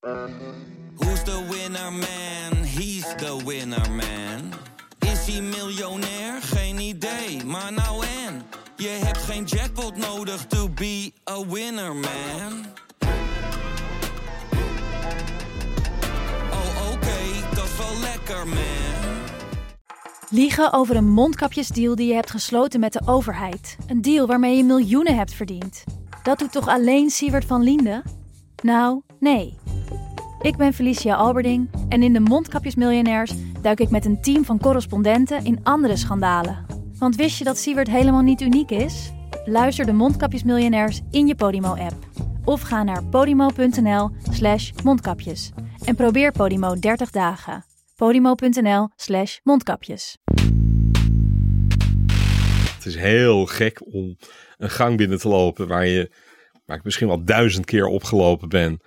Who's the winner man? He's the winner man. Is hij miljonair? Geen idee, maar nou en. Je hebt geen jackpot nodig to be a winner man. Oh oké, dat is wel lekker man. Liegen over een mondkapjesdeal die je hebt gesloten met de overheid. Een deal waarmee je miljoenen hebt verdiend. Dat doet toch alleen Siewert van Liende? Nou, nee. Ik ben Felicia Alberding en in de Mondkapjesmiljonairs duik ik met een team van correspondenten in andere schandalen. Want wist je dat Siewert helemaal niet uniek is? Luister de Mondkapjesmiljonairs in je Podimo-app. Of ga naar podimo.nl slash mondkapjes. En probeer Podimo 30 dagen. podimo.nl slash mondkapjes. Het is heel gek om een gang binnen te lopen waar je misschien wel duizend keer opgelopen ben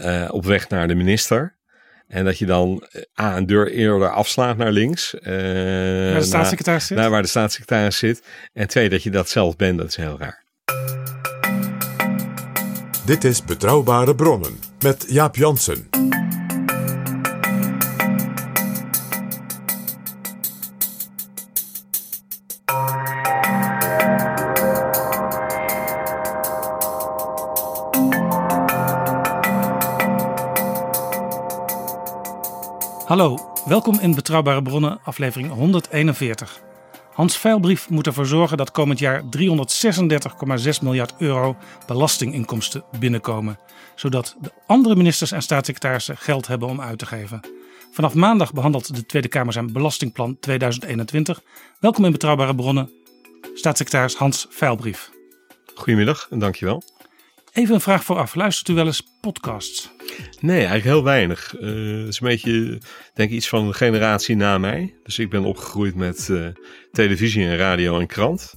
eh, op weg naar de minister. En dat je dan eh, A, een deur eerder afslaat naar links. eh, Waar de staatssecretaris zit? Naar waar de staatssecretaris zit. En twee, dat je dat zelf bent, dat is heel raar. Dit is Betrouwbare Bronnen met Jaap Jansen. Welkom in Betrouwbare Bronnen, aflevering 141. Hans Veilbrief moet ervoor zorgen dat komend jaar 336,6 miljard euro belastinginkomsten binnenkomen, zodat de andere ministers en staatssecretarissen geld hebben om uit te geven. Vanaf maandag behandelt de Tweede Kamer zijn belastingplan 2021. Welkom in Betrouwbare Bronnen, staatssecretaris Hans Veilbrief. Goedemiddag en dankjewel. Even een vraag vooraf. Luistert u wel eens podcasts? Nee, eigenlijk heel weinig. Eh, Het is een beetje, denk ik, iets van de generatie na mij. Dus ik ben opgegroeid met eh, televisie en radio en krant.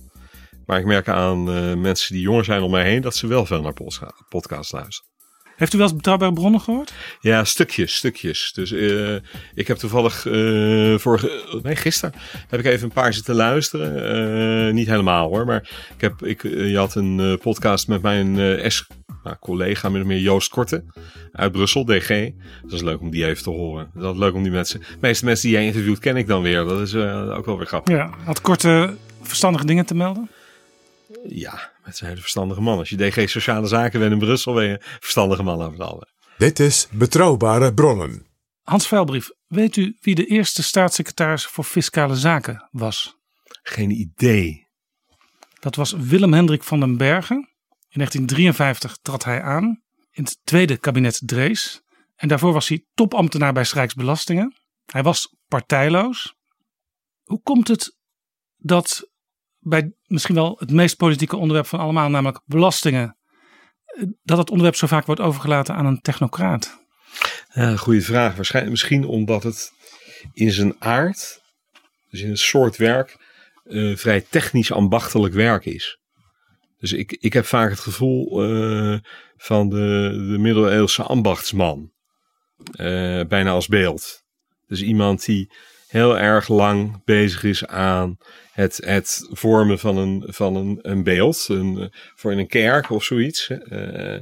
Maar ik merk aan eh, mensen die jonger zijn om mij heen dat ze wel veel naar podca- podcasts luisteren. Heeft u wel eens Betrouwbare Bronnen gehoord? Ja, stukjes, stukjes. Dus eh, ik heb toevallig eh, vorige, nee, gisteren heb ik even een paar zitten luisteren. Eh, niet helemaal hoor, maar ik heb, ik, je had een podcast met mijn ex-collega, min of meer Joost Korte uit Brussel, DG. Dat is leuk om die even te horen. Dat is leuk om die mensen, de meeste mensen die jij interviewt ken ik dan weer. Dat is ook wel weer grappig. Ja. Had korte verstandige dingen te melden? Ja, met zijn hele verstandige man. Als je DG Sociale Zaken bent in Brussel, ben je een verstandige man over het algemeen. Dit is Betrouwbare Bronnen. Hans Veilbrief, weet u wie de eerste staatssecretaris voor Fiscale Zaken was? Geen idee. Dat was Willem Hendrik van den Bergen. In 1953 trad hij aan in het tweede kabinet Drees. En daarvoor was hij topambtenaar bij Rijksbelastingen. Hij was partijloos. Hoe komt het dat bij misschien wel het meest politieke onderwerp van allemaal, namelijk belastingen, dat het onderwerp zo vaak wordt overgelaten aan een technocraat? Ja, goede vraag. Waarschijnlijk misschien omdat het in zijn aard, dus in het soort werk, eh, vrij technisch ambachtelijk werk is. Dus ik, ik heb vaak het gevoel eh, van de, de middeleeuwse ambachtsman. eh, bijna als beeld. Dus iemand die heel erg lang bezig is aan het, het vormen van een, van een, een beeld. Een, voor in een kerk of zoiets. Eh,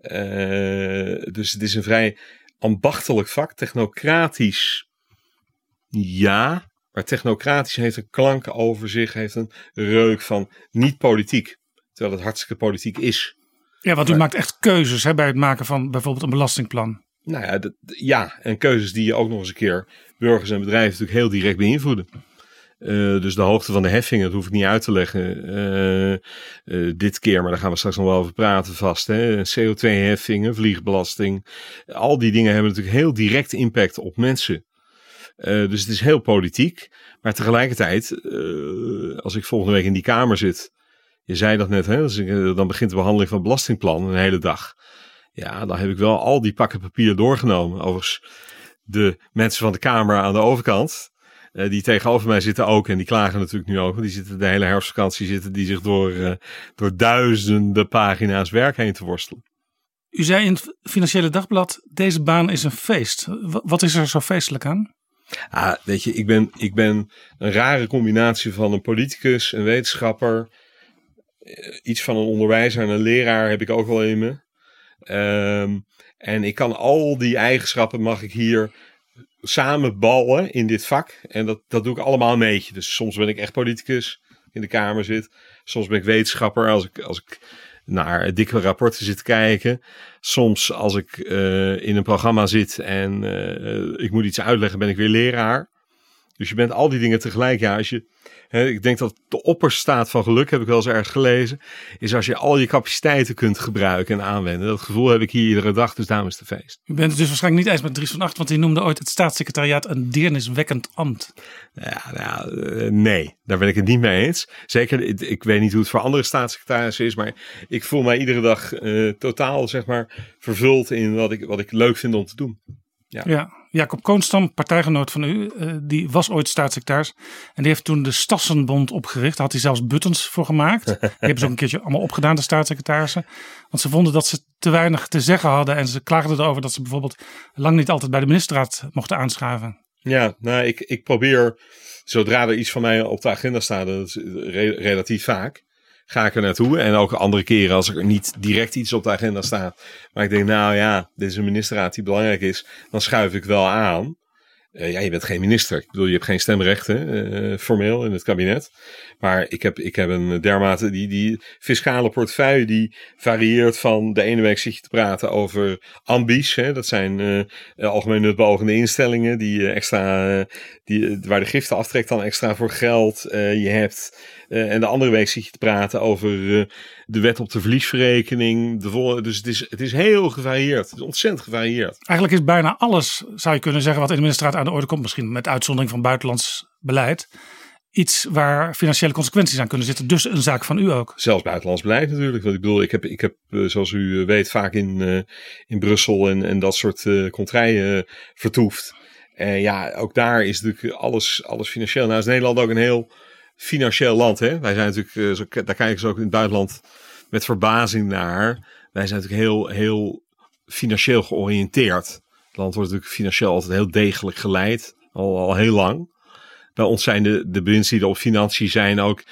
eh, dus het is een vrij ambachtelijk vak, technocratisch. Ja, maar technocratisch heeft een klank over zich, heeft een reuk van niet politiek. Terwijl het hartstikke politiek is. Ja, want u Maar- maakt echt keuzes hè, bij het maken van bijvoorbeeld een belastingplan. Nou ja, dat, ja, en keuzes die je ook nog eens een keer burgers en bedrijven natuurlijk heel direct beïnvloeden. Eh, dus de hoogte van de heffingen, dat hoef ik niet uit te leggen. eh, eh, dit keer, maar daar gaan we straks nog wel over praten vast. Hè? CO2-heffingen, vliegbelasting. Al die dingen hebben natuurlijk heel direct impact op mensen. Dus het is heel politiek. Maar tegelijkertijd, als ik volgende week in die Kamer zit. Je zei dat net, hè? Dan begint de behandeling van het belastingplan een hele dag. Ja, dan heb ik wel al die pakken papier doorgenomen. Overigens, de mensen van de Kamer aan de overkant, eh, die tegenover mij zitten ook, en die klagen natuurlijk nu ook, want die zitten de hele herfstvakantie zitten die zich door, eh, door duizenden pagina's werk heen te worstelen. U zei in het Financiële Dagblad, deze baan is een feest. Wa- Wat is er zo feestelijk aan? Ah, weet je, ik ben, ik ben een rare combinatie van een politicus, een wetenschapper, eh, iets van een onderwijzer en een leraar heb ik ook wel in me. Ehm, en ik kan al die eigenschappen mag ik hier samenballen in dit vak. En dat, dat doe ik allemaal een beetje. Dus soms ben ik echt politicus in de Kamer zit. Soms ben ik wetenschapper als ik, als ik naar dikke rapporten zit kijken. Soms als ik uh, in een programma zit en uh, ik moet iets uitleggen, ben ik weer leraar. Dus je bent al die dingen tegelijk. Ja, als je ik denk dat de opperstaat van geluk, heb ik wel eens ergens gelezen, is als je al je capaciteiten kunt gebruiken en aanwenden. Dat gevoel heb ik hier iedere dag, dus daarom is het feest. U bent het dus waarschijnlijk niet eens met Dries van Acht, want hij noemde ooit het staatssecretariaat een deerniswekkend ambt. Ja, nou, eh, nee, daar ben ik het niet mee eens. Zeker, ik weet niet hoe het voor andere staatssecretarissen is, maar ik voel mij iedere dag uh, totaal, zeg maar, vervuld in wat ik, wat ik leuk vind om te doen. Ja. ja. Jacob Koonstam, partijgenoot van u, uh, die was ooit staatssecretaris. En die heeft toen de Stassenbond opgericht. Daar had hij zelfs buttons voor gemaakt. die hebben ze ook een keertje allemaal opgedaan, de staatssecretarissen. Want ze vonden dat ze te weinig te zeggen hadden. En ze klaagden erover dat ze bijvoorbeeld lang niet altijd bij de ministerraad mochten aanschuiven. Ja, nou, ik, ik probeer, zodra er iets van mij op de agenda staat, dat is relatief vaak ga ik er naartoe. En ook andere keren als er niet direct iets op de agenda staat. Maar ik denk, nou ja, dit is een ministerraad die belangrijk is. Dan schuif ik wel aan. Uh, ja, je bent geen minister. Ik bedoel, je hebt geen stemrechten uh, formeel in het kabinet. Maar ik heb, ik heb een dermate, die, die fiscale portefeuille die varieert van de ene week zit je te praten over ambies. Hè, dat zijn uh, algemeen nutbeogende instellingen die extra, die, waar de giften aftrekt dan extra voor geld. je hebt en de andere week zit je te praten over uh, de wet op de verliesverrekening. De dus het is, het is heel gevarieerd. Het is ontzettend gevarieerd. Eigenlijk is bijna alles, zou je kunnen zeggen, wat in de ministerraad aan de orde komt. Misschien met uitzondering van buitenlands beleid. Iets waar financiële consequenties aan kunnen zitten. Dus een zaak van u ook. Zelfs buitenlands beleid natuurlijk. Want ik bedoel, ik heb, ik heb uh, zoals u weet vaak in, in Brussel en, en dat soort uh, contraien vertoefd. En ja, ook daar is natuurlijk alles, alles financieel. Nou is Nederland ook een heel financieel land. Hè? Wij zijn natuurlijk, uh, zo, daar kijken ze ook in het buitenland met verbazing naar. Wij zijn natuurlijk heel, heel financieel georiënteerd. Het land wordt natuurlijk financieel altijd heel degelijk geleid, al, al heel lang. Bij ons zijn de, de die op financiën zijn ook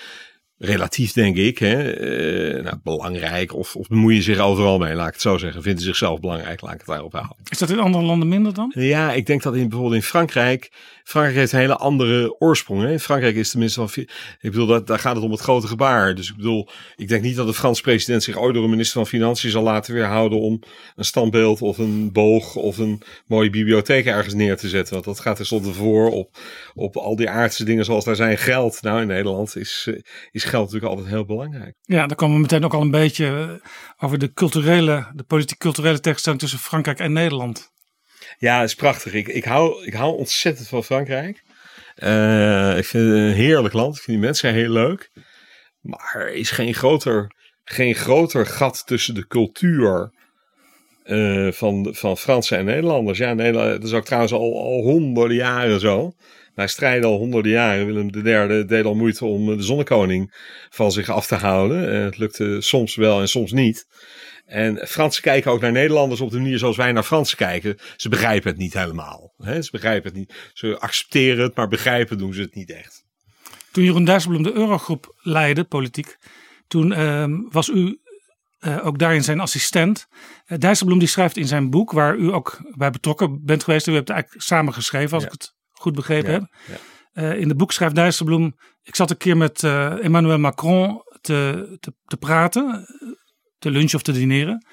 relatief, denk ik, hè, uh, nou, belangrijk of, of bemoeien zich overal mee, laat ik het zo zeggen. Vinden zichzelf belangrijk, laat ik het daarop houden. Is dat in andere landen minder dan? Ja, ik denk dat in, bijvoorbeeld in Frankrijk, Frankrijk heeft een hele andere oorsprong. Frankrijk is tenminste van, ik bedoel, daar gaat het om het grote gebaar. Dus ik bedoel, ik denk niet dat de Franse president zich ooit door een minister van Financiën zal laten weerhouden om een standbeeld of een boog of een mooie bibliotheek ergens neer te zetten. Want dat gaat tenslotte voor op, op al die aardse dingen zoals daar zijn geld. Nou, in Nederland is, eh, is geld natuurlijk altijd heel belangrijk. Ja, dan komen we meteen ook al een beetje eh, over de culturele, de politiek-culturele tegenstelling tussen Frankrijk en Nederland. Ja, is prachtig. Ik, ik, hou, ik hou ontzettend van Frankrijk. Uh, ik vind het een heerlijk land. Ik vind die mensen heel leuk. Maar er is geen groter, geen groter gat tussen de cultuur uh, van, van Fransen en Nederlanders. Ja, Nederland, dat is ook trouwens al, al honderden jaren zo. Wij strijden al honderden jaren. Willem III deed al moeite om de zonnekoning van zich af te houden. En het lukte soms wel en soms niet. En Fransen kijken ook naar Nederlanders op de manier zoals wij naar Fransen kijken. Ze begrijpen het niet helemaal. Hè? Ze begrijpen het niet. Ze accepteren het, maar begrijpen doen ze het niet echt. Toen Jeroen Dijsselbloem de Eurogroep leidde, politiek, toen uh, was u uh, ook daarin zijn assistent. Uh, Dijsselbloem die schrijft in zijn boek, waar u ook bij betrokken bent geweest. U hebt het eigenlijk samen geschreven, als ja. ik het goed begrepen ja, heb. Ja. Uh, in het boek schrijft Dijsselbloem, ik zat een keer met Emmanuel Macron te, te, te praten te lunchen of te dineren.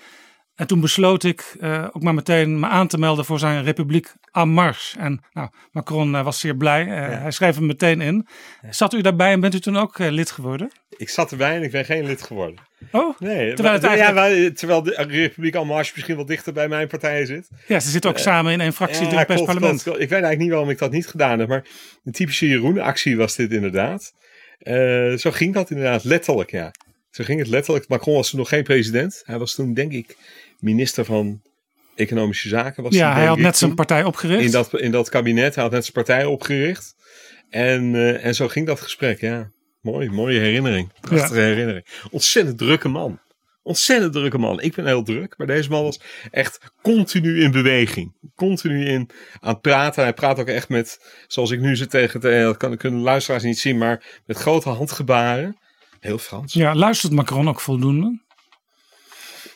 En toen besloot ik uh, ook maar meteen me aan te melden voor zijn Republiek en Marche. En nou, Macron uh, was zeer blij. Uh, ja. Hij schreef hem meteen in. Ja. Zat u daarbij en bent u toen ook lid geworden? Ik zat erbij en ik ben geen lid geworden. Oh, nee, terwijl, het eigenlijk... ja, terwijl de Republiek en Marche misschien wel dichter bij mijn partij zit. Ja, ze zitten ook samen in één fractie in het Parlement. Klopt. Ik weet eigenlijk niet waarom ik dat niet gedaan heb. Maar een typische Jeroen-actie was dit inderdaad. zo ging dat inderdaad, letterlijk ja. Zo ging het letterlijk. Macron was toen nog geen president. Hij was toen, denk ik, minister van Economische Zaken. Was ja, hij had net zijn partij opgericht. In dat, in dat kabinet. Hij had net zijn partij opgericht. En, uh, en zo ging dat gesprek, ja. Mooi, mooie herinnering. Prachtige ja. herinnering. Ontzettend drukke man. Ontzettend drukke man. Ik ben heel druk, maar deze man was echt continu in beweging. Continu in aan het praten. Hij praat ook echt met, zoals ik nu zit tegen, dat kan, kunnen luisteraars niet zien, maar met grote handgebaren. Heel Frans. Ja, luistert Macron ook voldoende?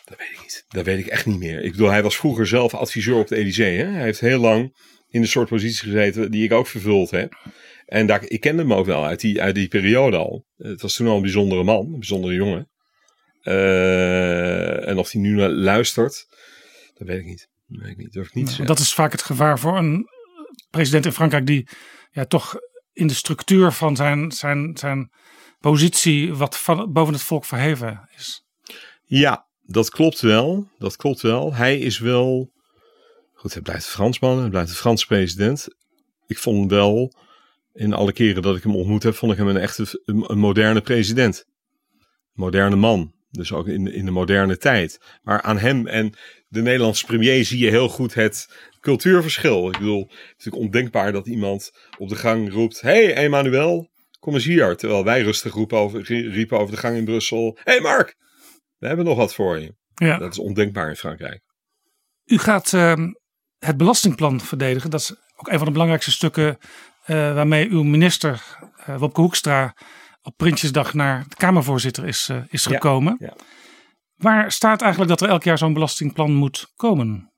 Dat weet ik niet. Dat weet ik echt niet meer. Ik bedoel, hij was vroeger zelf adviseur op de Elysée. Hè? Hij heeft heel lang in de soort positie gezeten die ik ook vervuld heb. En daar, ik kende hem ook wel uit die, uit die periode al. Het was toen al een bijzondere man, een bijzondere jongen. Uh, en of hij nu luistert, dat weet ik niet. Dat weet ik niet. Durf ik niet. Dat is vaak het gevaar voor een president in Frankrijk die ja, toch in de structuur van zijn, zijn, zijn positie wat van, boven het volk verheven is. Ja, dat klopt wel. Dat klopt wel. Hij is wel. Goed, hij blijft Fransman, hij blijft de Franse president. Ik vond wel, in alle keren dat ik hem ontmoet heb, vond ik hem een echte een, moderne president. Moderne man. Dus ook in, in de moderne tijd. Maar aan hem en de Nederlandse premier zie je heel goed het cultuurverschil. Ik bedoel, het is natuurlijk ondenkbaar dat iemand op de gang roept: Hey Emmanuel, kom eens hier. Terwijl wij rustig roepen over, riepen over de gang in Brussel: Hey Mark, we hebben nog wat voor je. Ja. Dat is ondenkbaar in Frankrijk. U gaat uh, het belastingplan verdedigen. Dat is ook een van de belangrijkste stukken uh, waarmee uw minister uh, Wopke Hoekstra op Prinsjesdag naar de Kamervoorzitter is, uh, is gekomen. Ja, ja. Waar staat eigenlijk dat er elk jaar zo'n belastingplan moet komen?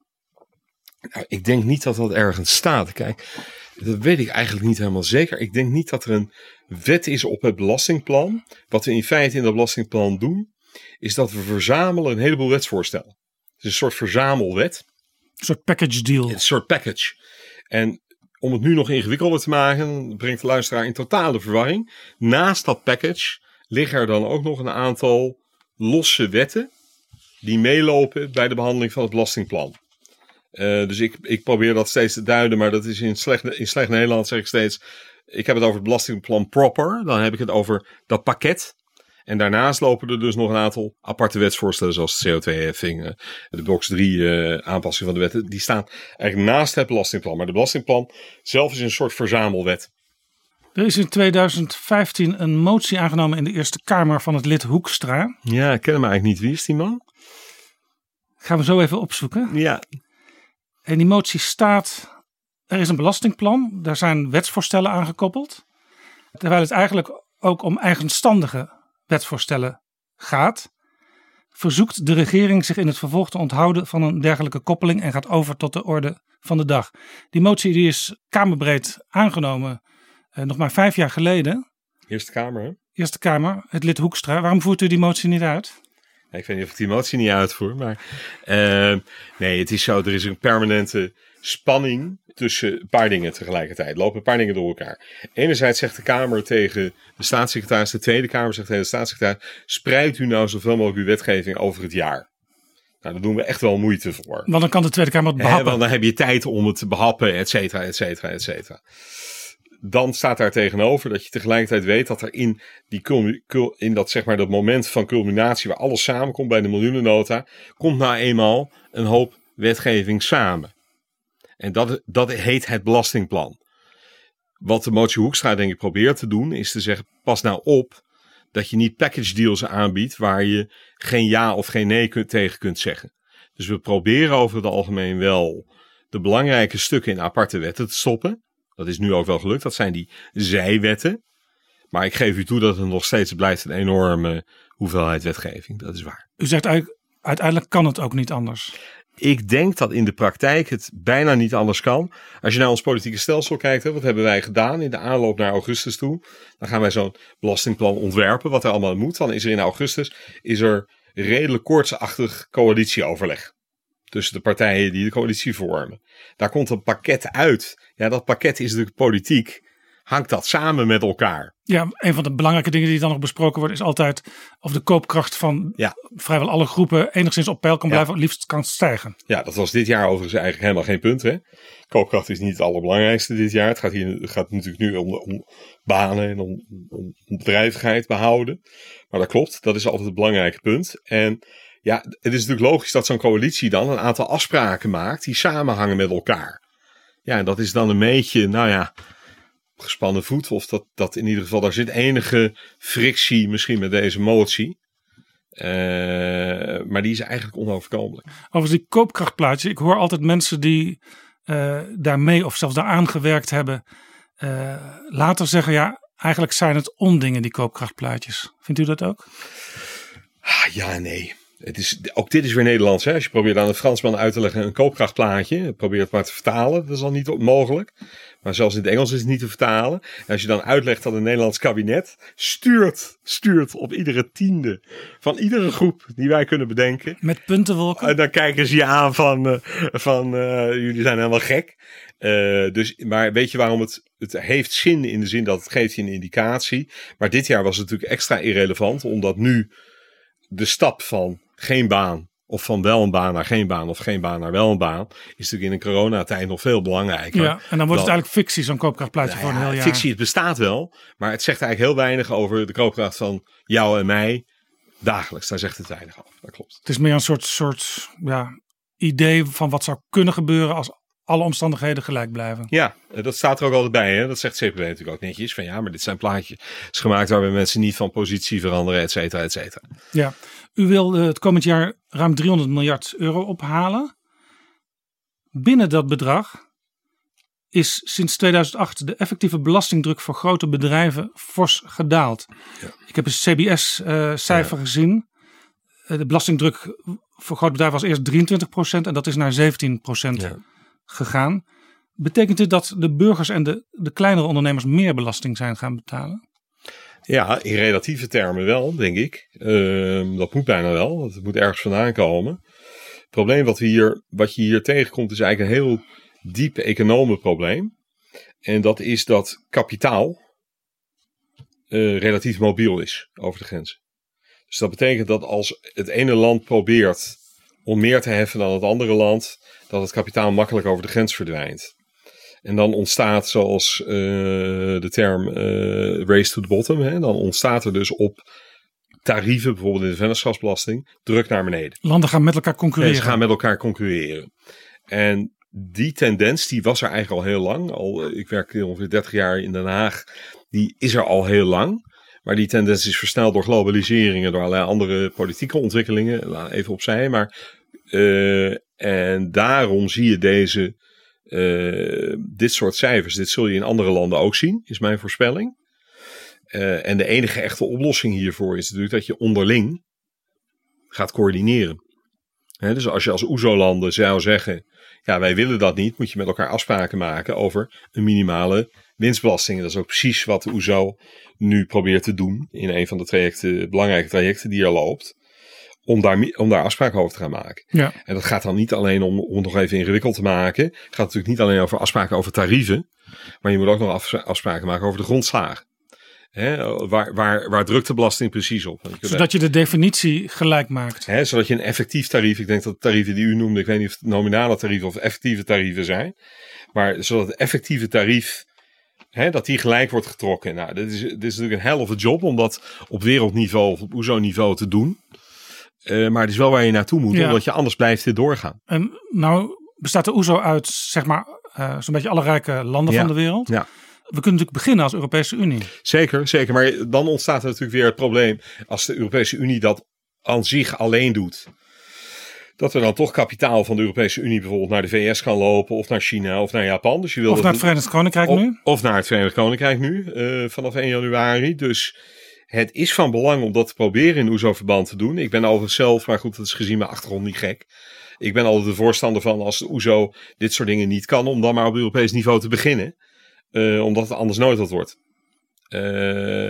Nou, ik denk niet dat dat ergens staat. Kijk, dat weet ik eigenlijk niet helemaal zeker. Ik denk niet dat er een wet is op het belastingplan. Wat we in feite in dat belastingplan doen, is dat we verzamelen een heleboel wetsvoorstellen. Het is een soort verzamelwet. Een soort package deal. Een soort package. En om het nu nog ingewikkelder te maken, brengt de luisteraar in totale verwarring. Naast dat package liggen er dan ook nog een aantal losse wetten die meelopen bij de behandeling van het belastingplan. Uh, dus ik, ik probeer dat steeds te duiden, maar dat is in slecht, in slecht Nederlands zeg ik steeds. Ik heb het over het belastingplan proper. Dan heb ik het over dat pakket en daarnaast lopen er dus nog een aantal aparte wetsvoorstellen, zoals de CO2-heffing, de box 3 uh, aanpassing van de wetten. Die staan eigenlijk naast het belastingplan. Maar de belastingplan zelf is een soort verzamelwet. Er is in 2015 een motie aangenomen in de Eerste Kamer van het lid Hoekstra. Ja, ik ken hem eigenlijk niet. Wie is die man? Gaan we zo even opzoeken. Ja. En die motie staat, er is een belastingplan, daar zijn wetsvoorstellen aangekoppeld. Terwijl het eigenlijk ook om eigenstandige wetsvoorstellen gaat, verzoekt de regering zich in het vervolg te onthouden van een dergelijke koppeling en gaat over tot de orde van de dag. Die motie die is kamerbreed aangenomen eh, nog maar vijf jaar geleden. Eerste Kamer, hè? Eerste Kamer, het lid Hoekstra. Waarom voert u die motie niet uit? ik weet niet of ik die motie niet uitvoer, maar uh, nee, het is zo, er is een permanente spanning tussen een paar dingen tegelijkertijd. Lopen een paar dingen door elkaar. Enerzijds zegt de Kamer tegen de staatssecretaris, de Tweede Kamer zegt tegen de staatssecretaris: spreid u nou zoveel mogelijk uw wetgeving over het jaar. Nou, daar doen we echt wel moeite voor. Want dan kan de Tweede Kamer het behappen. want dan heb je tijd om het te behappen, et cetera, et cetera, et cetera. Dan staat daar tegenover dat je tegelijkertijd weet dat er in, die in dat, zeg maar, dat moment van culminatie waar alles samenkomt bij de miljoenennota, komt nou eenmaal een hoop wetgeving samen. En dat, dat heet het belastingplan. Wat de motie Hoekstra denk ik probeert te doen, is te zeggen: pas nou op dat je niet package deals aanbiedt waar je geen ja of geen nee kunt, tegen kunt zeggen. Dus we proberen over het algemeen wel de belangrijke stukken in aparte wetten te stoppen. Dat is nu ook wel gelukt. Dat zijn die zijwetten. Maar ik geef u toe dat het nog steeds blijft een enorme hoeveelheid wetgeving. Dat is waar. U zegt uiteindelijk kan het ook niet anders ik denk dat in de praktijk het bijna niet anders kan. Als je naar ons politieke stelsel kijkt, hè, wat hebben wij gedaan in de aanloop naar augustus toe? Dan gaan wij zo'n belastingplan ontwerpen, wat er allemaal moet. Dan is er in augustus is er redelijk koortsachtig coalitieoverleg. Tussen de partijen die de coalitie vormen. Daar komt een pakket uit. Ja, dat pakket is de politiek hangt dat samen met elkaar. Ja, een van de belangrijke dingen die dan nog besproken wordt, is altijd of de koopkracht van ja. vrijwel alle groepen enigszins op peil kan blijven, ja. liefst kan stijgen. Ja, dat was dit jaar overigens eigenlijk helemaal geen punt. Hè? Koopkracht is niet het allerbelangrijkste dit jaar. Het gaat, hier, het gaat natuurlijk nu om, om banen en om, om, bedrijvigheid behouden. Maar dat klopt, dat is altijd het belangrijke punt. En ja, het is natuurlijk logisch dat zo'n coalitie dan een aantal afspraken maakt die samenhangen met elkaar. Ja, en dat is dan een beetje, nou ja, gespannen voet. Of dat, dat in ieder geval, daar zit enige frictie misschien met deze motie. Uh, maar die is eigenlijk onoverkomelijk. Over die koopkrachtplaatjes. Ik hoor altijd mensen die uh, daarmee of zelfs daaraan gewerkt hebben. Uh, later zeggen, ja, eigenlijk zijn het ondingen die koopkrachtplaatjes. Vindt u dat ook? Ah, ja, nee. Het is, ook dit is weer Nederlands. Hè? Als je probeert aan een Fransman uit te leggen een koopkrachtplaatje, probeer het maar te vertalen, dat is al niet mogelijk. Maar zelfs in het Engels is het niet te vertalen. En als je dan uitlegt dat een Nederlands kabinet stuurt, stuurt op iedere tiende van iedere groep die wij kunnen bedenken. Met puntenwolken. En dan kijken ze je aan van, uh, van uh, jullie zijn helemaal gek. Uh, dus, maar weet je waarom het, het heeft zin in de zin dat het geeft je een indicatie. Maar dit jaar was het natuurlijk extra irrelevant, omdat nu de stap van geen baan of van wel een baan naar geen baan of geen baan naar wel een baan, is natuurlijk in een coronatijd nog veel belangrijker. Ja, en dan wordt het eigenlijk fictie, zo'n koopkrachtplaatje nou voor een heel jaar. Fictie, het bestaat wel, maar het zegt eigenlijk heel weinig over de koopkracht van jou en mij dagelijks. Daar zegt het weinig over, dat klopt. Het is meer een soort, soort ja, idee van wat zou kunnen gebeuren als alle omstandigheden gelijk blijven. Ja, dat staat er ook altijd bij. Hè? Dat zegt CPW natuurlijk ook netjes. Van ja, maar dit zijn plaatjes gemaakt waarbij mensen niet van positie veranderen, et cetera, et cetera. Ja, u wil het komend jaar ruim 300 miljard euro ophalen. Binnen dat bedrag is sinds 2008 de effectieve belastingdruk voor grote bedrijven fors gedaald. Ja. Ik heb een CBS-cijfer uh, ja. gezien. Uh, de belastingdruk voor grote bedrijven was eerst 23% en dat is naar 17% ja. gegaan. Betekent dit dat de burgers en de, de kleinere ondernemers meer belasting zijn gaan betalen? Ja, in relatieve termen wel, denk ik. Uh, dat moet bijna wel, het moet ergens vandaan komen. Het probleem wat, we hier, wat je hier tegenkomt is eigenlijk een heel diep economenprobleem. En dat is dat kapitaal uh, relatief mobiel is over de grenzen. Dus dat betekent dat als het ene land probeert om meer te heffen dan het andere land, dat het kapitaal makkelijk over de grens verdwijnt. En dan ontstaat, zoals uh, de term uh, race to the bottom, hè, dan ontstaat er dus op tarieven, bijvoorbeeld in de vennootschapsbelasting, druk naar beneden. Landen gaan met elkaar concurreren. Ze gaan met elkaar concurreren. En die tendens, die was er eigenlijk al heel lang. Al, ik werk ongeveer 30 jaar in Den Haag. Die is er al heel lang. Maar die tendens is versneld door globalisering en door allerlei andere politieke ontwikkelingen. Even opzij. Maar, uh, en daarom zie je deze uh, dit soort cijfers, dit zul je in andere landen ook zien, is mijn voorspelling. Uh, en de enige echte oplossing hiervoor is natuurlijk dat je onderling gaat coördineren. Dus als je als OESO-landen zou zeggen, ja wij willen dat niet, moet je met elkaar afspraken maken over een minimale winstbelasting. Dat is ook precies wat de OESO nu probeert te doen in een van de trajecten, belangrijke trajecten die er loopt om daar, om daar afspraken over te gaan maken. Ja. En dat gaat dan niet alleen om, om het nog even ingewikkeld te maken. Het gaat natuurlijk niet alleen over afspraken over tarieven. Maar je moet ook nog afspraken maken over de grondslagen. Hè, waar, waar, waar drukt de belasting precies op? Je zodat je de definitie gelijk maakt. Hè, zodat je een effectief tarief, ik denk dat de tarieven die u noemde, ik weet niet of het nominale tarieven of effectieve tarieven zijn. Maar zodat het effectieve tarief, hè, dat die gelijk wordt getrokken. Nou, dit is, dit is natuurlijk een hell of a job om dat op wereldniveau of op OESO-niveau te doen. Uh, maar het is wel waar je naartoe moet, ja. omdat je anders blijft dit doorgaan. En nou bestaat de OESO uit, zeg maar, uh, zo'n beetje alle rijke landen ja. van de wereld. Ja. We kunnen natuurlijk beginnen als Europese Unie. Zeker, zeker. Maar dan ontstaat er natuurlijk weer het probleem als de Europese Unie dat aan zich alleen doet. Dat er dan toch kapitaal van de Europese Unie bijvoorbeeld naar de VS kan lopen, of naar China, of naar Japan. Dus je wil of naar het Verenigd Koninkrijk of, nu. Of naar het Verenigd Koninkrijk nu, uh, vanaf 1 januari. Dus het is van belang om dat te proberen in OESO-verband te doen. Ik ben overigens zelf, maar goed, dat is gezien mijn achtergrond niet gek. Ik ben altijd de voorstander van als de OESO dit soort dingen niet kan, om dan maar op Europees niveau te beginnen. Uh, omdat het anders nooit wat wordt. Uh,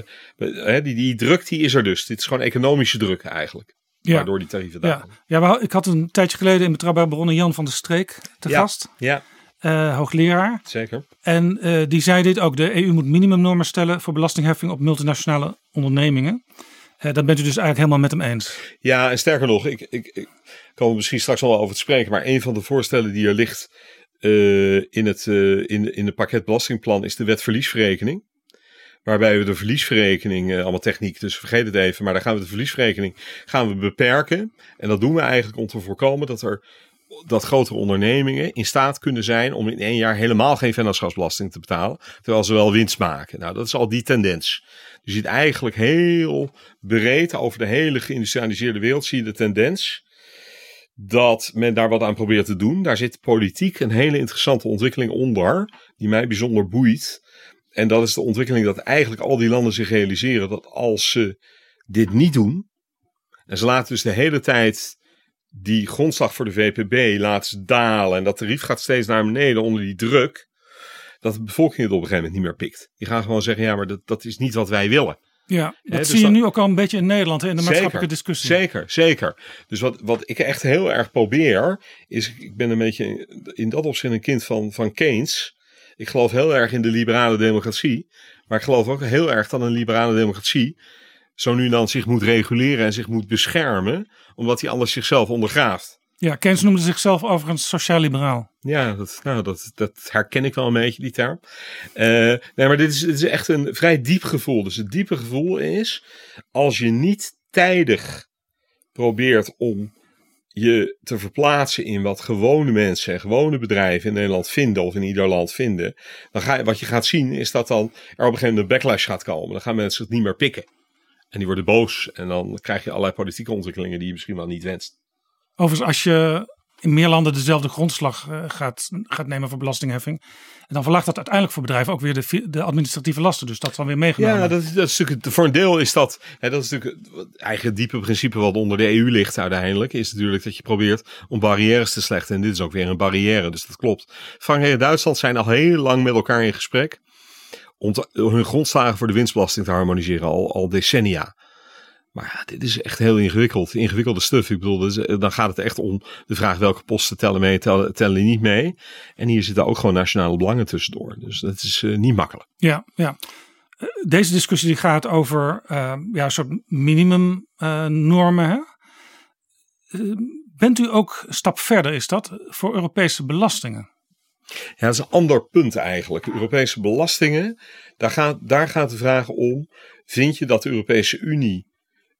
die, die druk die is er dus. Dit is gewoon economische druk eigenlijk. Ja. Waardoor die tarieven ja. ja, maar ik had een tijdje geleden in Betrouwbare Bronnen Jan van der Streek te ja. gast. Ja. Uh, hoogleraar. Zeker. En uh, die zei dit ook. De EU moet minimumnormen stellen voor belastingheffing op multinationale ondernemingen. Uh, daar bent u dus eigenlijk helemaal met hem eens. Ja, en sterker nog, ik, ik, ik kan er misschien straks nog wel over te spreken. Maar een van de voorstellen die er ligt in, het, in, in het pakket belastingplan is de wet verliesverrekening. Waarbij we de verliesverrekening, allemaal techniek, dus vergeet het even. Maar daar gaan we de verliesverrekening gaan we beperken. En dat doen we eigenlijk om te voorkomen dat er dat grotere ondernemingen in staat kunnen zijn om in één jaar helemaal geen vennootschapsbelasting te betalen, terwijl ze wel winst maken. Nou, dat is al die tendens. Je ziet eigenlijk heel breed over de hele geïndustrialiseerde wereld zie je de tendens dat men daar wat aan probeert te doen. Daar zit politiek een hele interessante ontwikkeling onder, die mij bijzonder boeit. En dat is de ontwikkeling dat eigenlijk al die landen zich realiseren dat als ze dit niet doen, En ze laten dus de hele tijd die grondslag voor de VPB laten dalen. En dat tarief gaat steeds naar beneden onder die druk. Dat de bevolking het op een gegeven moment niet meer pikt. Die gaan gewoon zeggen, ja, maar dat, dat is niet wat wij willen. Ja, dat dus zie je dat- nu ook al een beetje in Nederland hè, in de maatschappelijke discussie. Zeker, zeker. Dus wat, wat ik echt heel erg probeer, is ik ben een beetje in dat opzicht een kind van, van Keynes. Ik geloof heel erg in de liberale democratie. Maar ik geloof ook heel erg dat een liberale democratie zo nu en dan zich moet reguleren en zich moet beschermen, omdat hij anders zichzelf ondergraaft. Ja, Keynes noemde zichzelf overigens sociaal-liberaal. Ja, dat, nou, dat, dat herken ik wel een beetje, die term. Eh, nee, maar dit is, dit is echt een vrij diep gevoel. Dus het diepe gevoel is, als je niet tijdig probeert om je te verplaatsen in wat gewone mensen en gewone bedrijven in Nederland vinden of in ieder land vinden, dan ga je, wat je gaat zien is dat dan er op een gegeven moment een backlash gaat komen. Dan gaan mensen het niet meer pikken. En die worden boos en dan krijg je allerlei politieke ontwikkelingen die je misschien wel niet wenst. Overigens, als je in meer landen dezelfde grondslag eh, gaat, gaat nemen voor belastingheffing. En dan verlaagt dat uiteindelijk voor bedrijven ook weer de, de administratieve lasten. Dus dat is dan weer meegenomen. Ja, dat, is- dat is natuurlijk, voor een deel is dat, hè, dat is natuurlijk het eigen diepe principe wat onder de EU ligt uiteindelijk, is natuurlijk dat je probeert om barrières te slechten. En dit is ook weer een barrière, dus dat klopt. Frankrijk en Duitsland zijn al heel lang met elkaar in gesprek om hun grondslagen voor de winstbelasting te harmoniseren, al, al decennia. Maar ja, dit is echt heel ingewikkeld. Ingewikkelde stuff. Ik bedoel, dus, eh, dan gaat het echt om de vraag welke posten tellen mee, tellen, tellen niet mee. En hier zitten ook gewoon nationale belangen tussendoor. Dus dat is eh, niet makkelijk. Ja, ja. Eh, Deze discussie die gaat over eh, ja, soort minimumnormen. Eh, bent u ook een stap verder, is dat, voor Europese belastingen? Ja, dat is een ander punt eigenlijk. Europese belastingen, daar gaat, daar gaat de vraag om: vind je dat de Europese Unie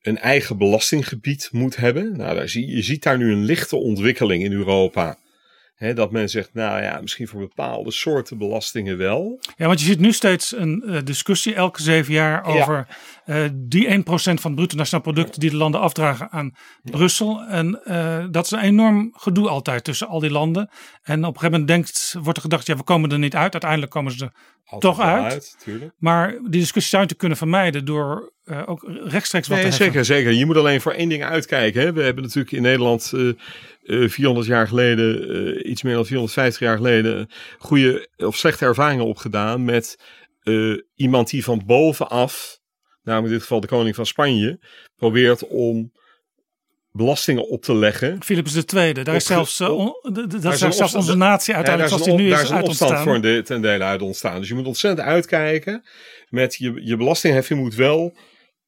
een eigen belastinggebied moet hebben? Nou, daar zie, je ziet daar nu een lichte ontwikkeling in Europa. Dat men zegt, nou ja, misschien voor bepaalde soorten belastingen wel. Ja, want je ziet nu steeds een eh, discussie elke zeven jaar over eh, die 1% van het bruto nationaal product die de landen afdragen aan Brussel. En eh, dat is een enorm gedoe altijd tussen al die landen. En op een gegeven moment denkt, wordt er gedacht, ja, we komen er niet uit. Uiteindelijk komen ze er Altijd toch uit. tuurlijk. Maar die discussie zou je te kunnen vermijden door eh, ook rechtstreeks wat Nee, te zeker, zeker. Je moet alleen voor één ding uitkijken. Hè. We hebben natuurlijk in Nederland eh, eh, 400 jaar geleden, eh, iets meer dan 450 jaar geleden, goede of slechte ervaringen opgedaan met eh, iemand die van bovenaf, namelijk in dit geval de koning van Spanje, probeert om belastingen op te leggen. Philips II, daar is zelfs, eh, op- on- d- d- dat is is zelfs opstand- onze natie uiteindelijk daar zoals is die nu is daar is een opstand voor de, ten dele uit ontstaan. Dus je moet ontzettend uitkijken met je, je belastingheffing moet wel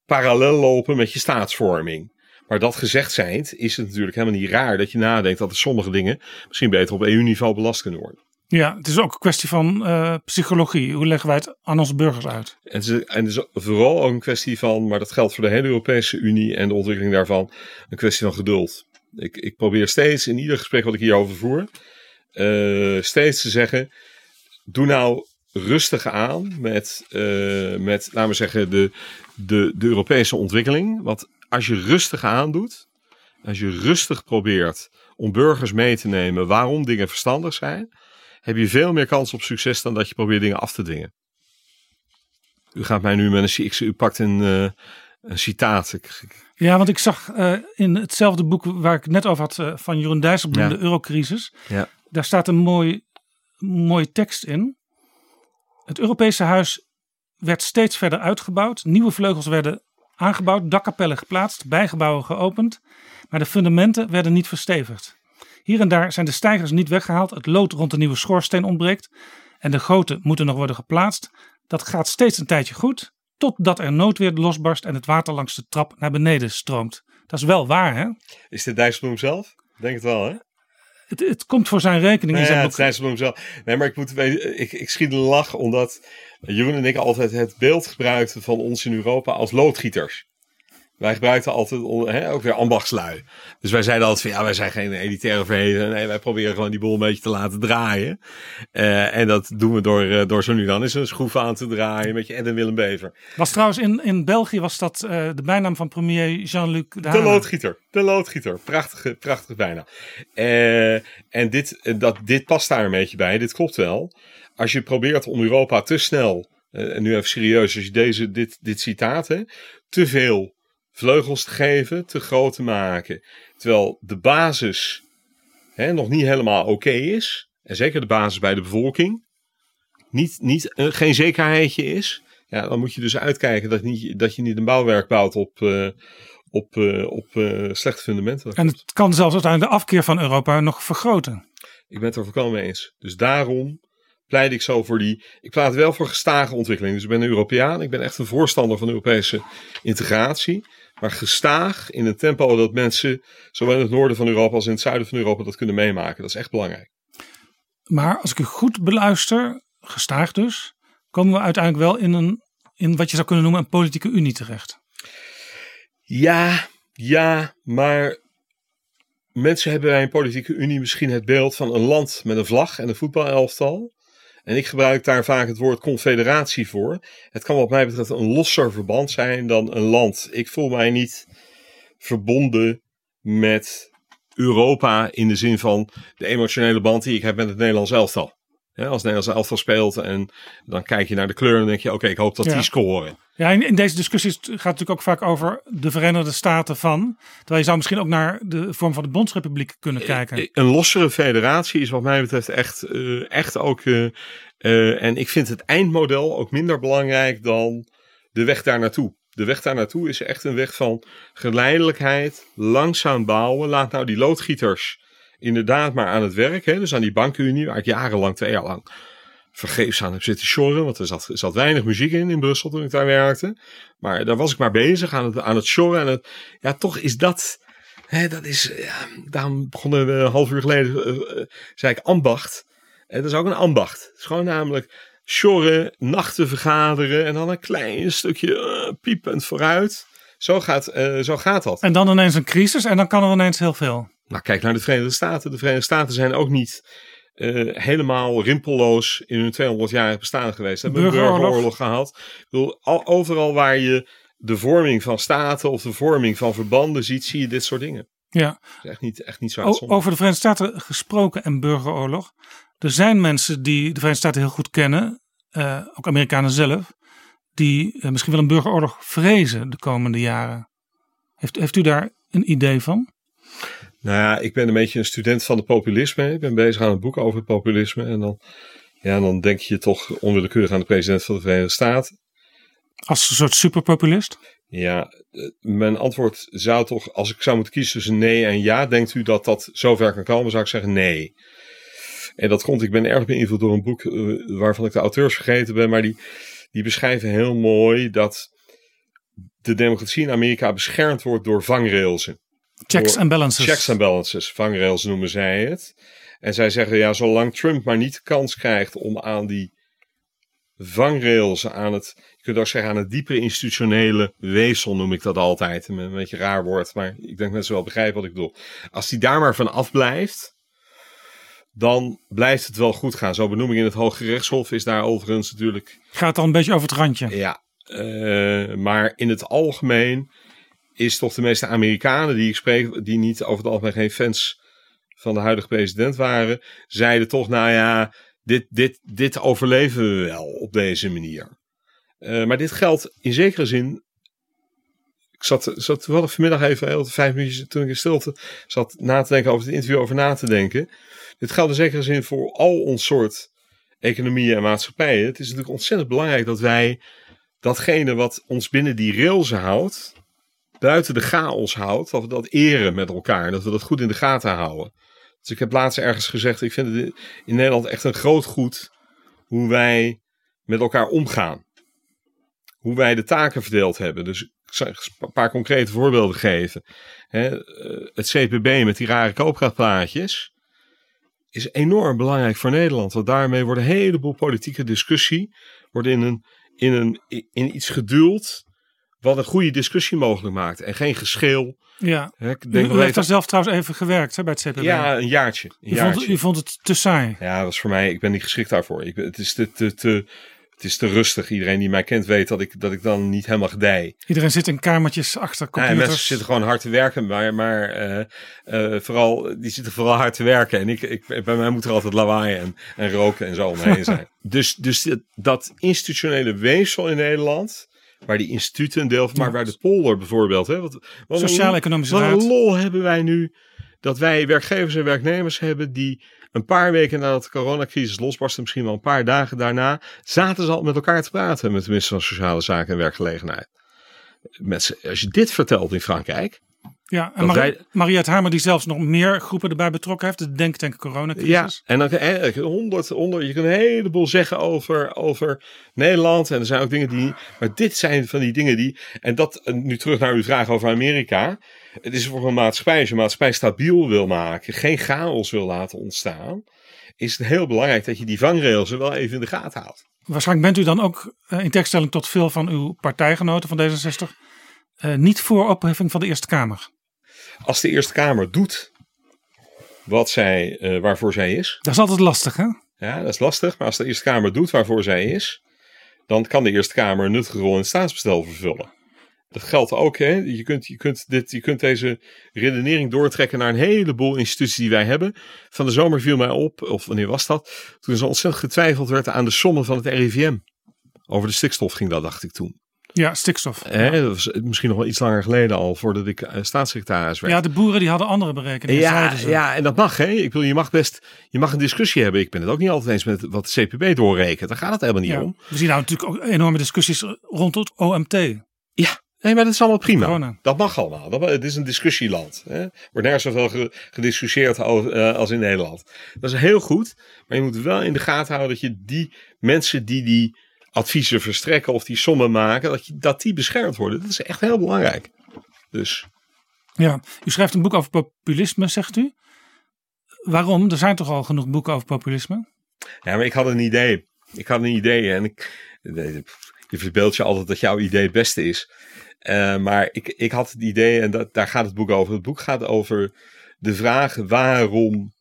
parallel lopen met je staatsvorming. Maar dat gezegd zijnd is het natuurlijk helemaal niet raar dat je nadenkt dat er sommige dingen misschien beter op EU-niveau belast kunnen worden. Ja, het is ook een kwestie van eh, psychologie. Hoe leggen wij het aan onze burgers uit? En het, is, en het is vooral ook een kwestie van, maar dat geldt voor de hele Europese Unie en de ontwikkeling daarvan, een kwestie van geduld. Ik, ik probeer steeds in ieder gesprek wat ik hierover voer, eh, steeds te zeggen, doe nou rustig aan met, eh, met laten we zeggen, de, de, de Europese ontwikkeling. Want als je rustig aandoet, als je rustig probeert om burgers mee te nemen waarom dingen verstandig zijn, heb je veel meer kans op succes dan dat je probeert dingen af te dwingen. U gaat mij nu met een, u pakt een, eh, een citaat. Ik, Ja, want ik zag eh, in hetzelfde boek waar ik het net over had van Jeroen Dijsselbloem, Ja. de eurocrisis. Ja. Daar staat een mooi, mooie tekst in. Het Europese huis werd steeds verder uitgebouwd. Nieuwe vleugels werden aangebouwd, dakkapellen geplaatst, bijgebouwen geopend. Maar de fundamenten werden niet verstevigd. Hier en daar zijn de stijgers niet weggehaald. Het lood rond de nieuwe schoorsteen ontbreekt. En de goten moeten nog worden geplaatst. Dat gaat steeds een tijdje goed. Totdat er noodweer losbarst en het water langs de trap naar beneden stroomt. Dat is wel waar, hè? is dit Dijsselbloem zelf? Denk het wel, hè? Het, het komt voor zijn rekening zijn ja, het is Dijsselbloem zelf. Nee, maar ik, moet, ik, ik schiet een lach omdat Jeroen en ik altijd het beeld gebruikten van ons in Europa als loodgieters. Wij gebruikten altijd hè, ook weer ambachtslui. Dus wij zeiden altijd van ja, wij zijn geen elitaire verheden. Nee, wij proberen gewoon die boel een beetje te laten draaien. Eh, en dat doen we door, eh, door zo nu dan eens een schroef aan te draaien met je Ed en Willem Bever. Was trouwens in, in België was dat eh, de bijnaam van premier Jean-Luc De Dehaene. loodgieter. De loodgieter. Prachtige, prachtige bijna. Eh, en dit, dat, dit past daar een beetje bij. Dit klopt wel. Als je probeert om Europa te snel, en nu even serieus, als je deze, dit, dit citaat, hè, te veel vleugels te geven, te groot te maken. Terwijl de basis hè, nog niet helemaal oké is. En zeker de basis bij de bevolking. Niet, niet, eh, geen zekerheidje is. Ja, dan moet je dus uitkijken dat, niet, dat je niet een bouwwerk bouwt op, uh, op, uh, op uh, slechte fundamenten. En het kan zelfs uiteindelijk de afkeer van Europa nog vergroten. Ik ben het er volkomen mee eens. Dus daarom pleit ik zo voor die. Ik pleit wel voor gestage ontwikkeling. Dus ik ben een Europeaan. Ik ben echt een voorstander van Europese integratie. Maar gestaag in een tempo dat mensen, zowel in het noorden van Europa als in het zuiden van Europa, dat kunnen meemaken. Dat is echt belangrijk. Maar als ik u goed beluister, gestaag dus, komen we uiteindelijk wel in, een, in wat je zou kunnen noemen een politieke unie terecht. Ja, ja, maar mensen hebben bij een politieke unie misschien het beeld van een land met een vlag en een voetbalelftal. En ik gebruik daar vaak het woord confederatie voor. Het kan wat mij betreft een losser verband zijn dan een land. Ik voel mij niet verbonden met Europa in de zin van de emotionele band die ik heb met het Nederlands elftal. Als het Nederlands elftal speelt en dan kijk je naar de kleur en denk je, oké, ik hoop dat die scoren. Ja, in, in, deze discussie gaat het natuurlijk ook vaak over de Verenigde Staten van. Terwijl je zou misschien ook naar de vorm van de Bondsrepubliek kunnen eh, kijken. Eh, een lossere federatie is wat mij betreft echt, uh, echt ook. Uh, uh, en ik vind het eindmodel ook minder belangrijk dan de weg daar naartoe. De weg daar naartoe is echt een weg van geleidelijkheid, langzaam bouwen. Laat nou die loodgieters inderdaad maar aan het werk. Hè? Dus aan die bankenunie, waar ik jarenlang, twee jaar lang vergeefs aan heb zitten shorren. Want er zat, zat weinig muziek in in Brussel toen ik daar werkte. Maar daar was ik maar bezig aan het, aan het shorren. En het, ja, toch is dat. Hè, dat is, ja, daarom begonnen we een half uur geleden, uh, zei ik ambacht. En dat is ook een ambacht. Het is gewoon namelijk shorren, nachten vergaderen en dan een klein stukje uh, piepend vooruit. Zo gaat, zo gaat dat. En dan ineens een crisis en dan kan er ineens heel veel. Nou, kijk naar de Verenigde Staten. De Verenigde Staten zijn ook niet uh, helemaal rimpelloos in hun 200 jaar bestaan geweest. Ze hebben een burgeroorlog gehad. Ik bedoel, al, overal waar je de vorming van staten of de vorming van verbanden ziet, zie je dit soort dingen. Ja. Is echt niet, echt niet zo Over de Verenigde Staten gesproken en burgeroorlog. Er zijn mensen die de Verenigde Staten heel goed kennen, uh, ook Amerikanen zelf, die uh, misschien wel een burgeroorlog vrezen de komende jaren. Heeft, heeft u daar een idee van? Nou ja, ik ben een beetje een student van het populisme. Ik ben bezig aan een boek over het populisme. En dan, ja, dan denk je toch onwillekeurig aan de president van de Verenigde Staten. Als een soort superpopulist? Ja, mijn antwoord zou toch, als ik zou moeten kiezen tussen nee en ja, denkt u dat dat zover kan komen, zou ik zeggen nee. En dat komt, ik ben erg beïnvloed door een boek uh, waarvan ik de auteurs vergeten ben, maar die, die beschrijven heel mooi dat de democratie in Amerika beschermd wordt door vangrailsen. Checks and balances. Checks and balances, vangrails noemen zij het. En zij zeggen, ja, zolang Trump maar niet de kans krijgt om aan die vangrails, aan het, je kunt ook zeggen aan het diepere institutionele weefsel noem ik dat altijd. Een beetje raar woord, maar ik denk ze wel begrijpen wat ik bedoel. Als hij daar maar van afblijft, dan blijft het wel goed gaan. Zo'n benoeming in het Hoge Rechtshof is daar overigens natuurlijk... Gaat dan een beetje over het randje. Ja, uh, maar in het algemeen is toch de meeste Amerikanen die ik spreek, die niet over het algemeen geen fans van de huidige president waren, zeiden toch, nou ja, dit, dit, dit overleven we wel op deze manier. Uh, maar dit geldt in zekere zin. Ik zat, zat toevallig vanmiddag even, heel vijf minuutjes toen ik in stilte zat na te denken over het interview, over na te denken. Dit geldt in zekere zin voor al ons soort economieën en maatschappijen. Het is natuurlijk ontzettend belangrijk dat wij datgene wat ons binnen die rails houdt, buiten de chaos houdt, dat we dat eren met elkaar. Dat we dat goed in de gaten houden. Dus ik heb laatst ergens gezegd, ik vind het in Nederland echt een groot goed hoe wij met elkaar omgaan. Hoe wij de taken verdeeld hebben. Dus ik zal een paar concrete voorbeelden geven. het CPB met die rare koopkrachtplaatjes is enorm belangrijk voor Nederland. Want daarmee wordt een heleboel politieke discussie wordt in, een, in, een, in iets geduld wat een goede discussie mogelijk maakt. En geen geschil. Ja, ik denk u, u heeft daar zelf trouwens even gewerkt hè, bij het CPB. Ja, een jaartje. Een u, jaartje. Vond, u vond het te saai? Ja, dat was voor mij, ik ben niet geschikt daarvoor. Ik, het, is te, te, te, het is te rustig. Iedereen die mij kent weet dat ik, dat ik dan niet helemaal gedij. Iedereen zit in kamertjes achter computers. Ja, mensen zitten gewoon hard te werken, maar, maar uh, uh, vooral, die zitten vooral hard te werken. En ik, ik, bij mij moet er altijd lawaai en, en roken en zo omheen zijn. dus, dus dat institutionele weefsel in Nederland waar die instituten een deel van, maar waar de polder bijvoorbeeld. Hè, wat, wat Sociaal-economische wat een raad. lol hebben wij nu dat wij werkgevers en werknemers hebben die een paar weken nadat de coronacrisis losbarstte, misschien wel een paar dagen daarna, zaten ze al met elkaar te praten met de minister van Sociale Zaken en Werkgelegenheid. Mensen, als je dit vertelt in Frankrijk, Ja, en dat Marie, wij- Mariette Hamer die zelfs nog meer groepen erbij betrokken heeft. De denktank coronacrisis. Ja, en dan eh, honderd, honderd, je kunt een heleboel zeggen over, over Nederland. En er zijn ook dingen die. Maar dit zijn van die dingen die. En dat, eh, nu terug naar uw vraag over Amerika. Het is voor een maatschappij, als je een maatschappij stabiel wil maken, geen chaos wil laten ontstaan. Is het heel belangrijk dat je die vangrails er wel even in de gaten houdt. Waarschijnlijk bent u dan ook eh, in tegenstelling tot veel van uw partijgenoten van D66 eh, niet voor opheffing van de Eerste Kamer. Als de Eerste Kamer doet wat zij, eh, waarvoor zij is. Dat is altijd lastig, hè? Ja, dat is lastig. Maar als de Eerste Kamer doet waarvoor zij is, dan kan de Eerste Kamer een nuttige rol in het staatsbestel vervullen. Dat geldt ook, hè. Je kunt, je, kunt dit, je kunt deze redenering doortrekken naar een heleboel instituties die wij hebben. Van de zomer viel mij op, of wanneer was dat? Toen er zo ontzettend getwijfeld werd aan de sommen van het RIVM. Over de stikstof ging dat, dacht ik toen. Ja, stikstof. Hè, dat was misschien nog wel iets langer geleden al, voordat ik eh, staatssecretaris werd. Ja, de boeren die hadden andere berekeningen. Ja, ja, en dat mag. Hè? Ik bedoel, je mag best je mag een discussie hebben. Ik ben het ook niet altijd eens met wat de CPB doorrekent. Daar gaat het helemaal niet Ja. om. We zien nou natuurlijk ook enorme discussies rond het OMT. Ja, nee, maar dat is allemaal prima. Corona. Dat mag allemaal. Dat, het is een discussieland. Hè? Er wordt nergens zoveel ge- gediscussieerd eh, als in Nederland. Dat is heel goed. Maar je moet wel in de gaten houden dat je die mensen die die adviezen verstrekken of die sommen maken, dat, je, dat die beschermd worden. Dat is echt heel belangrijk. Dus Ja, u schrijft een boek over populisme, zegt u. Waarom? Er zijn toch al genoeg boeken over populisme? Ja, maar ik had een idee. Ik had een idee en ik, je verbeeldt je altijd dat jouw idee het beste is. Eh, maar ik, ik had het idee, en dat, daar gaat het boek over. Het boek gaat over de vraag waarom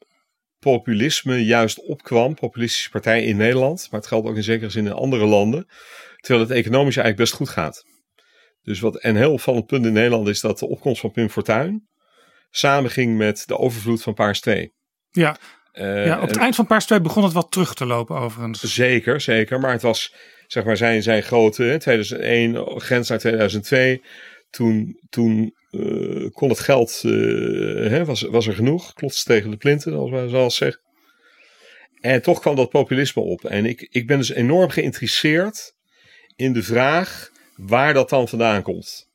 populisme juist opkwam. Populistische partij in Nederland, maar het geldt ook in zekere zin in andere landen. Terwijl het economisch eigenlijk best goed gaat. Dus wat een heel opvallend punt in Nederland is dat de opkomst van Pim Fortuyn samenging met de overvloed van Paars 2. Ja, Eh, ja op het en- eind van Paars 2 begon het wat terug te lopen overigens. Zeker, zeker. Maar het was zeg maar zijn, zijn grote hè, 2001, grens naar 2002. Toen, toen eh, kon het geld, eh, hè, was, was er genoeg. Klotste tegen de plinten, zoals wij zoals zeggen. En toch kwam dat populisme op. En ik, ik ben dus enorm geïnteresseerd in de vraag waar dat dan vandaan komt.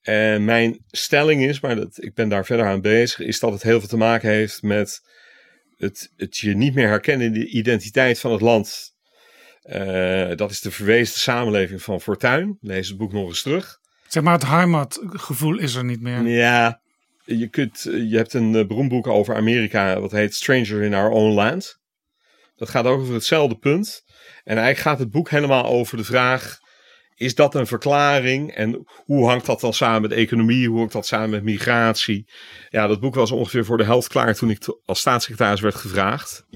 En mijn stelling is, maar dat, ik ben daar verder aan bezig, is dat het heel veel te maken heeft met het, het je niet meer herkennen in de identiteit van het land. Eh, dat is de verwezen samenleving van Fortuin. Lees het boek nog eens terug. Zeg maar, het heimatgevoel is er niet meer. Ja, je, kunt, je hebt een eh, beroemd boek over Amerika, wat heet Stranger in Our Own Land. Dat gaat over hetzelfde punt. En eigenlijk gaat het boek helemaal over de vraag: is dat een verklaring? En hoe hangt dat dan samen met economie? Hoe hangt dat samen met migratie? Ja, dat boek was ongeveer voor de helft klaar toen ik als staatssecretaris werd gevraagd.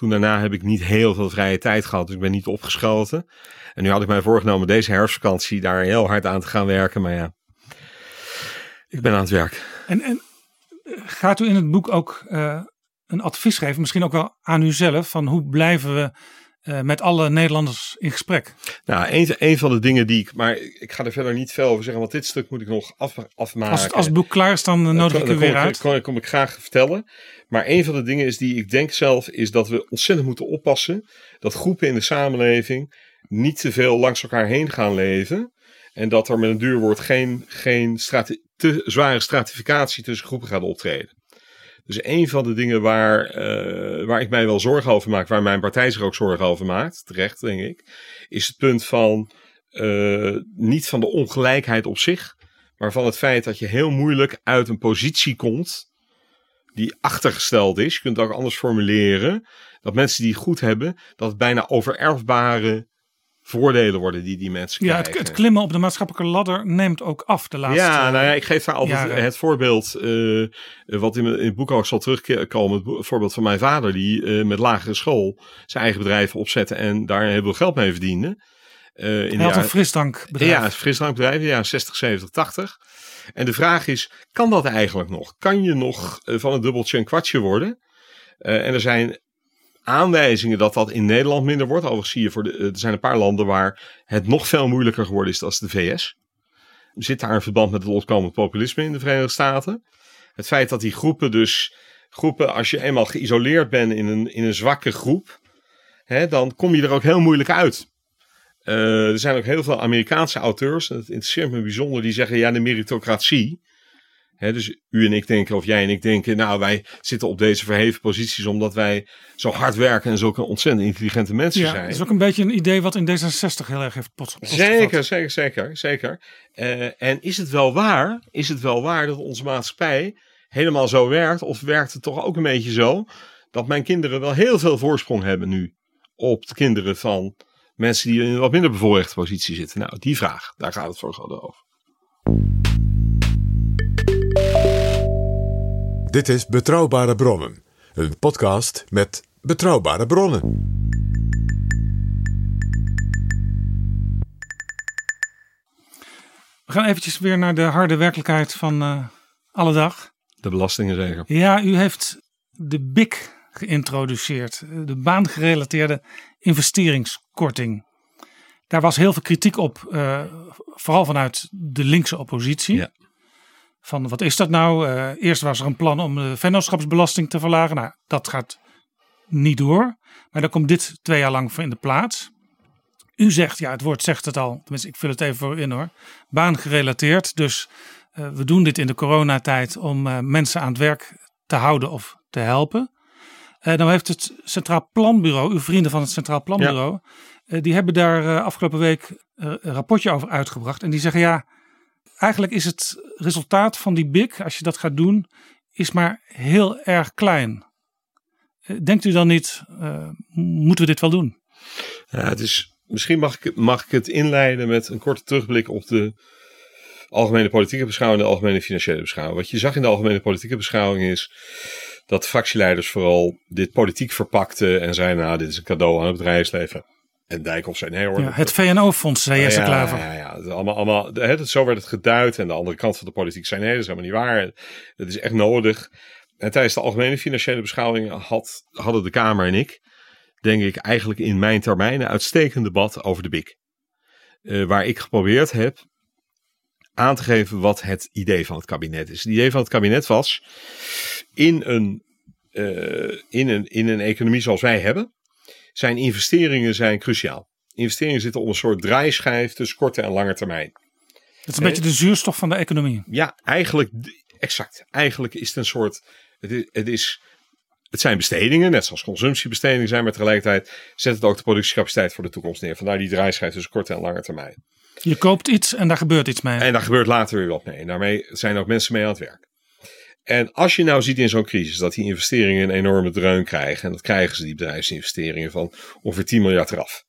Toen daarna heb ik niet heel veel vrije tijd gehad, dus ik ben niet opgeschoten. En nu had ik mij voorgenomen deze herfstvakantie daar heel hard aan te gaan werken. Maar ja, ik ben aan het werk. En, en eh, gaat u in het boek ook eh, een advies geven, misschien ook wel aan uzelf, van hoe blijven we eh, met alle Nederlanders in gesprek? Nou, een, een van de dingen die ik. Maar ik ga er verder niet veel over zeggen, want dit stuk moet ik nog af, afmaken. Als het, als het boek klaar is, dan eh, nodig ik u weer uit. Kom, kom ik graag vertellen. Maar een van de dingen is die ik denk zelf, is dat we ontzettend moeten oppassen dat groepen in de samenleving niet te veel langs elkaar heen gaan leven. En dat er met een duur woord geen, geen te zware stratificatie tussen groepen gaat optreden. Dus een van de dingen waar, eh, waar ik mij wel zorgen over maak, waar mijn partij zich ook zorgen over maakt, terecht denk ik, is het punt van eh, niet van de ongelijkheid op zich, maar van het feit dat je heel moeilijk uit een positie komt die achtergesteld is. Je kunt het ook anders formuleren. Dat mensen die het goed hebben, dat bijna overerfbare voordelen worden die die mensen Ja, krijgen. het, het klimmen op de maatschappelijke ladder neemt ook af de laatste Ja, nou ja, ik geef daar altijd jaren. het voorbeeld, eh, wat in, in het boek ook zal terugkomen. Het voorbeeld van mijn vader, die eh, met lagere school zijn eigen bedrijf opzette en daar heel veel geld mee verdiende. Eh, in de Hij had jaren- een frisdrankbedrijf. ja, een frisdrankbedrijf, ja, 60, 70, 80. En de vraag is, kan dat eigenlijk nog? Kan je nog van een dubbeltje een kwartje worden? En er zijn aanwijzingen dat dat in Nederland minder wordt. Overigens zie je, voor de, er zijn een paar landen waar het nog veel moeilijker geworden is dan de VS. Zit daar een verband met het opkomend populisme in de Verenigde Staten? Het feit dat die groepen dus, groepen als je eenmaal geïsoleerd bent in een, in een zwakke groep, hè, dan kom je er ook heel moeilijk uit. Uh, er zijn ook heel veel Amerikaanse auteurs, en het interesseert me bijzonder, die zeggen ja, de meritocratie. Hè, dus u en ik denken, of jij en ik denken, nou wij zitten op deze verheven posities omdat wij zo hard werken en zulke ontzettend intelligente mensen ja, zijn. Dat is ook een beetje een idee wat in D66 heel erg heeft pot. Zeker, zeker, zeker, zeker. Uh, en is het wel waar, is het wel waar dat onze maatschappij helemaal zo werkt? Of werkt het toch ook een beetje zo dat mijn kinderen wel heel veel voorsprong hebben nu op de kinderen van mensen die in een wat minder bevoorrechte positie zitten? Nou, die vraag, daar gaat het voor over. Dit is Betrouwbare Bronnen, een podcast met betrouwbare bronnen. We gaan eventjes weer naar de harde werkelijkheid van uh, alle dag. De belastingen zeker. Ja, u heeft de BIC geïntroduceerd, de baangerelateerde investeringskorting. Daar was heel veel kritiek op, uh, vooral vanuit de linkse oppositie. Ja. Van wat is dat nou? Uh, eerst was er een plan om de vennootschapsbelasting te verlagen. Nou, dat gaat niet door. Maar dan komt dit twee jaar lang voor in de plaats. U zegt, ja, het woord zegt het al. Tenminste, ik vul het even voor u in hoor. Baangerelateerd. Dus uh, we doen dit in de coronatijd om uh, mensen aan het werk te houden of te helpen. Uh, dan heeft het Centraal Planbureau, uw vrienden van het Centraal Planbureau, ja. die hebben daar afgelopen week een rapportje over uitgebracht. En die zeggen, ja, eigenlijk is het resultaat van die BIC, als je dat gaat doen, is maar heel erg klein. Denkt u dan niet, uh, moeten we dit wel doen? Het is, misschien mag ik, mag ik het inleiden met een korte terugblik op de algemene politieke beschouwing en de algemene financiële beschouwing. Wat je zag in de algemene politieke beschouwing is dat fractieleiders vooral dit politiek verpakten en zeiden, nou, dit is een cadeau aan het bedrijfsleven. En Dijkhoff zei nee hoor. Ja, het VNO-fonds, zei Jesse ja, Klaver. Ja, ja, ja. Allemaal, allemaal, het, zo werd het geduid. En de andere kant van de politiek zei nee, dat is helemaal niet waar. Dat is echt nodig. En tijdens de algemene financiële beschouwing had, hadden de Kamer en ik, denk ik, eigenlijk in mijn termijn een uitstekend debat over de BIC. Uh, waar ik geprobeerd heb aan te geven wat het idee van het kabinet is. Het idee van het kabinet was in een, uh, in een, in een economie zoals wij hebben, zijn investeringen zijn cruciaal. Investeringen zitten op een soort draaischijf tussen korte en lange termijn. Dat is een beetje de zuurstof van de economie. Ja, eigenlijk, exact. Eigenlijk is het een soort, het is, het is het zijn bestedingen, net zoals consumptiebestedingen zijn, maar tegelijkertijd zet het ook de productiecapaciteit voor de toekomst neer. Vandaar die draaischijf tussen korte en lange termijn. Je koopt iets en daar gebeurt iets mee. En daar gebeurt later weer wat mee. En daarmee zijn ook mensen mee aan het werk. En als je nou ziet in zo'n crisis dat die investeringen een enorme dreun krijgen, en dat krijgen ze die bedrijfsinvesteringen van ongeveer 10 miljard eraf.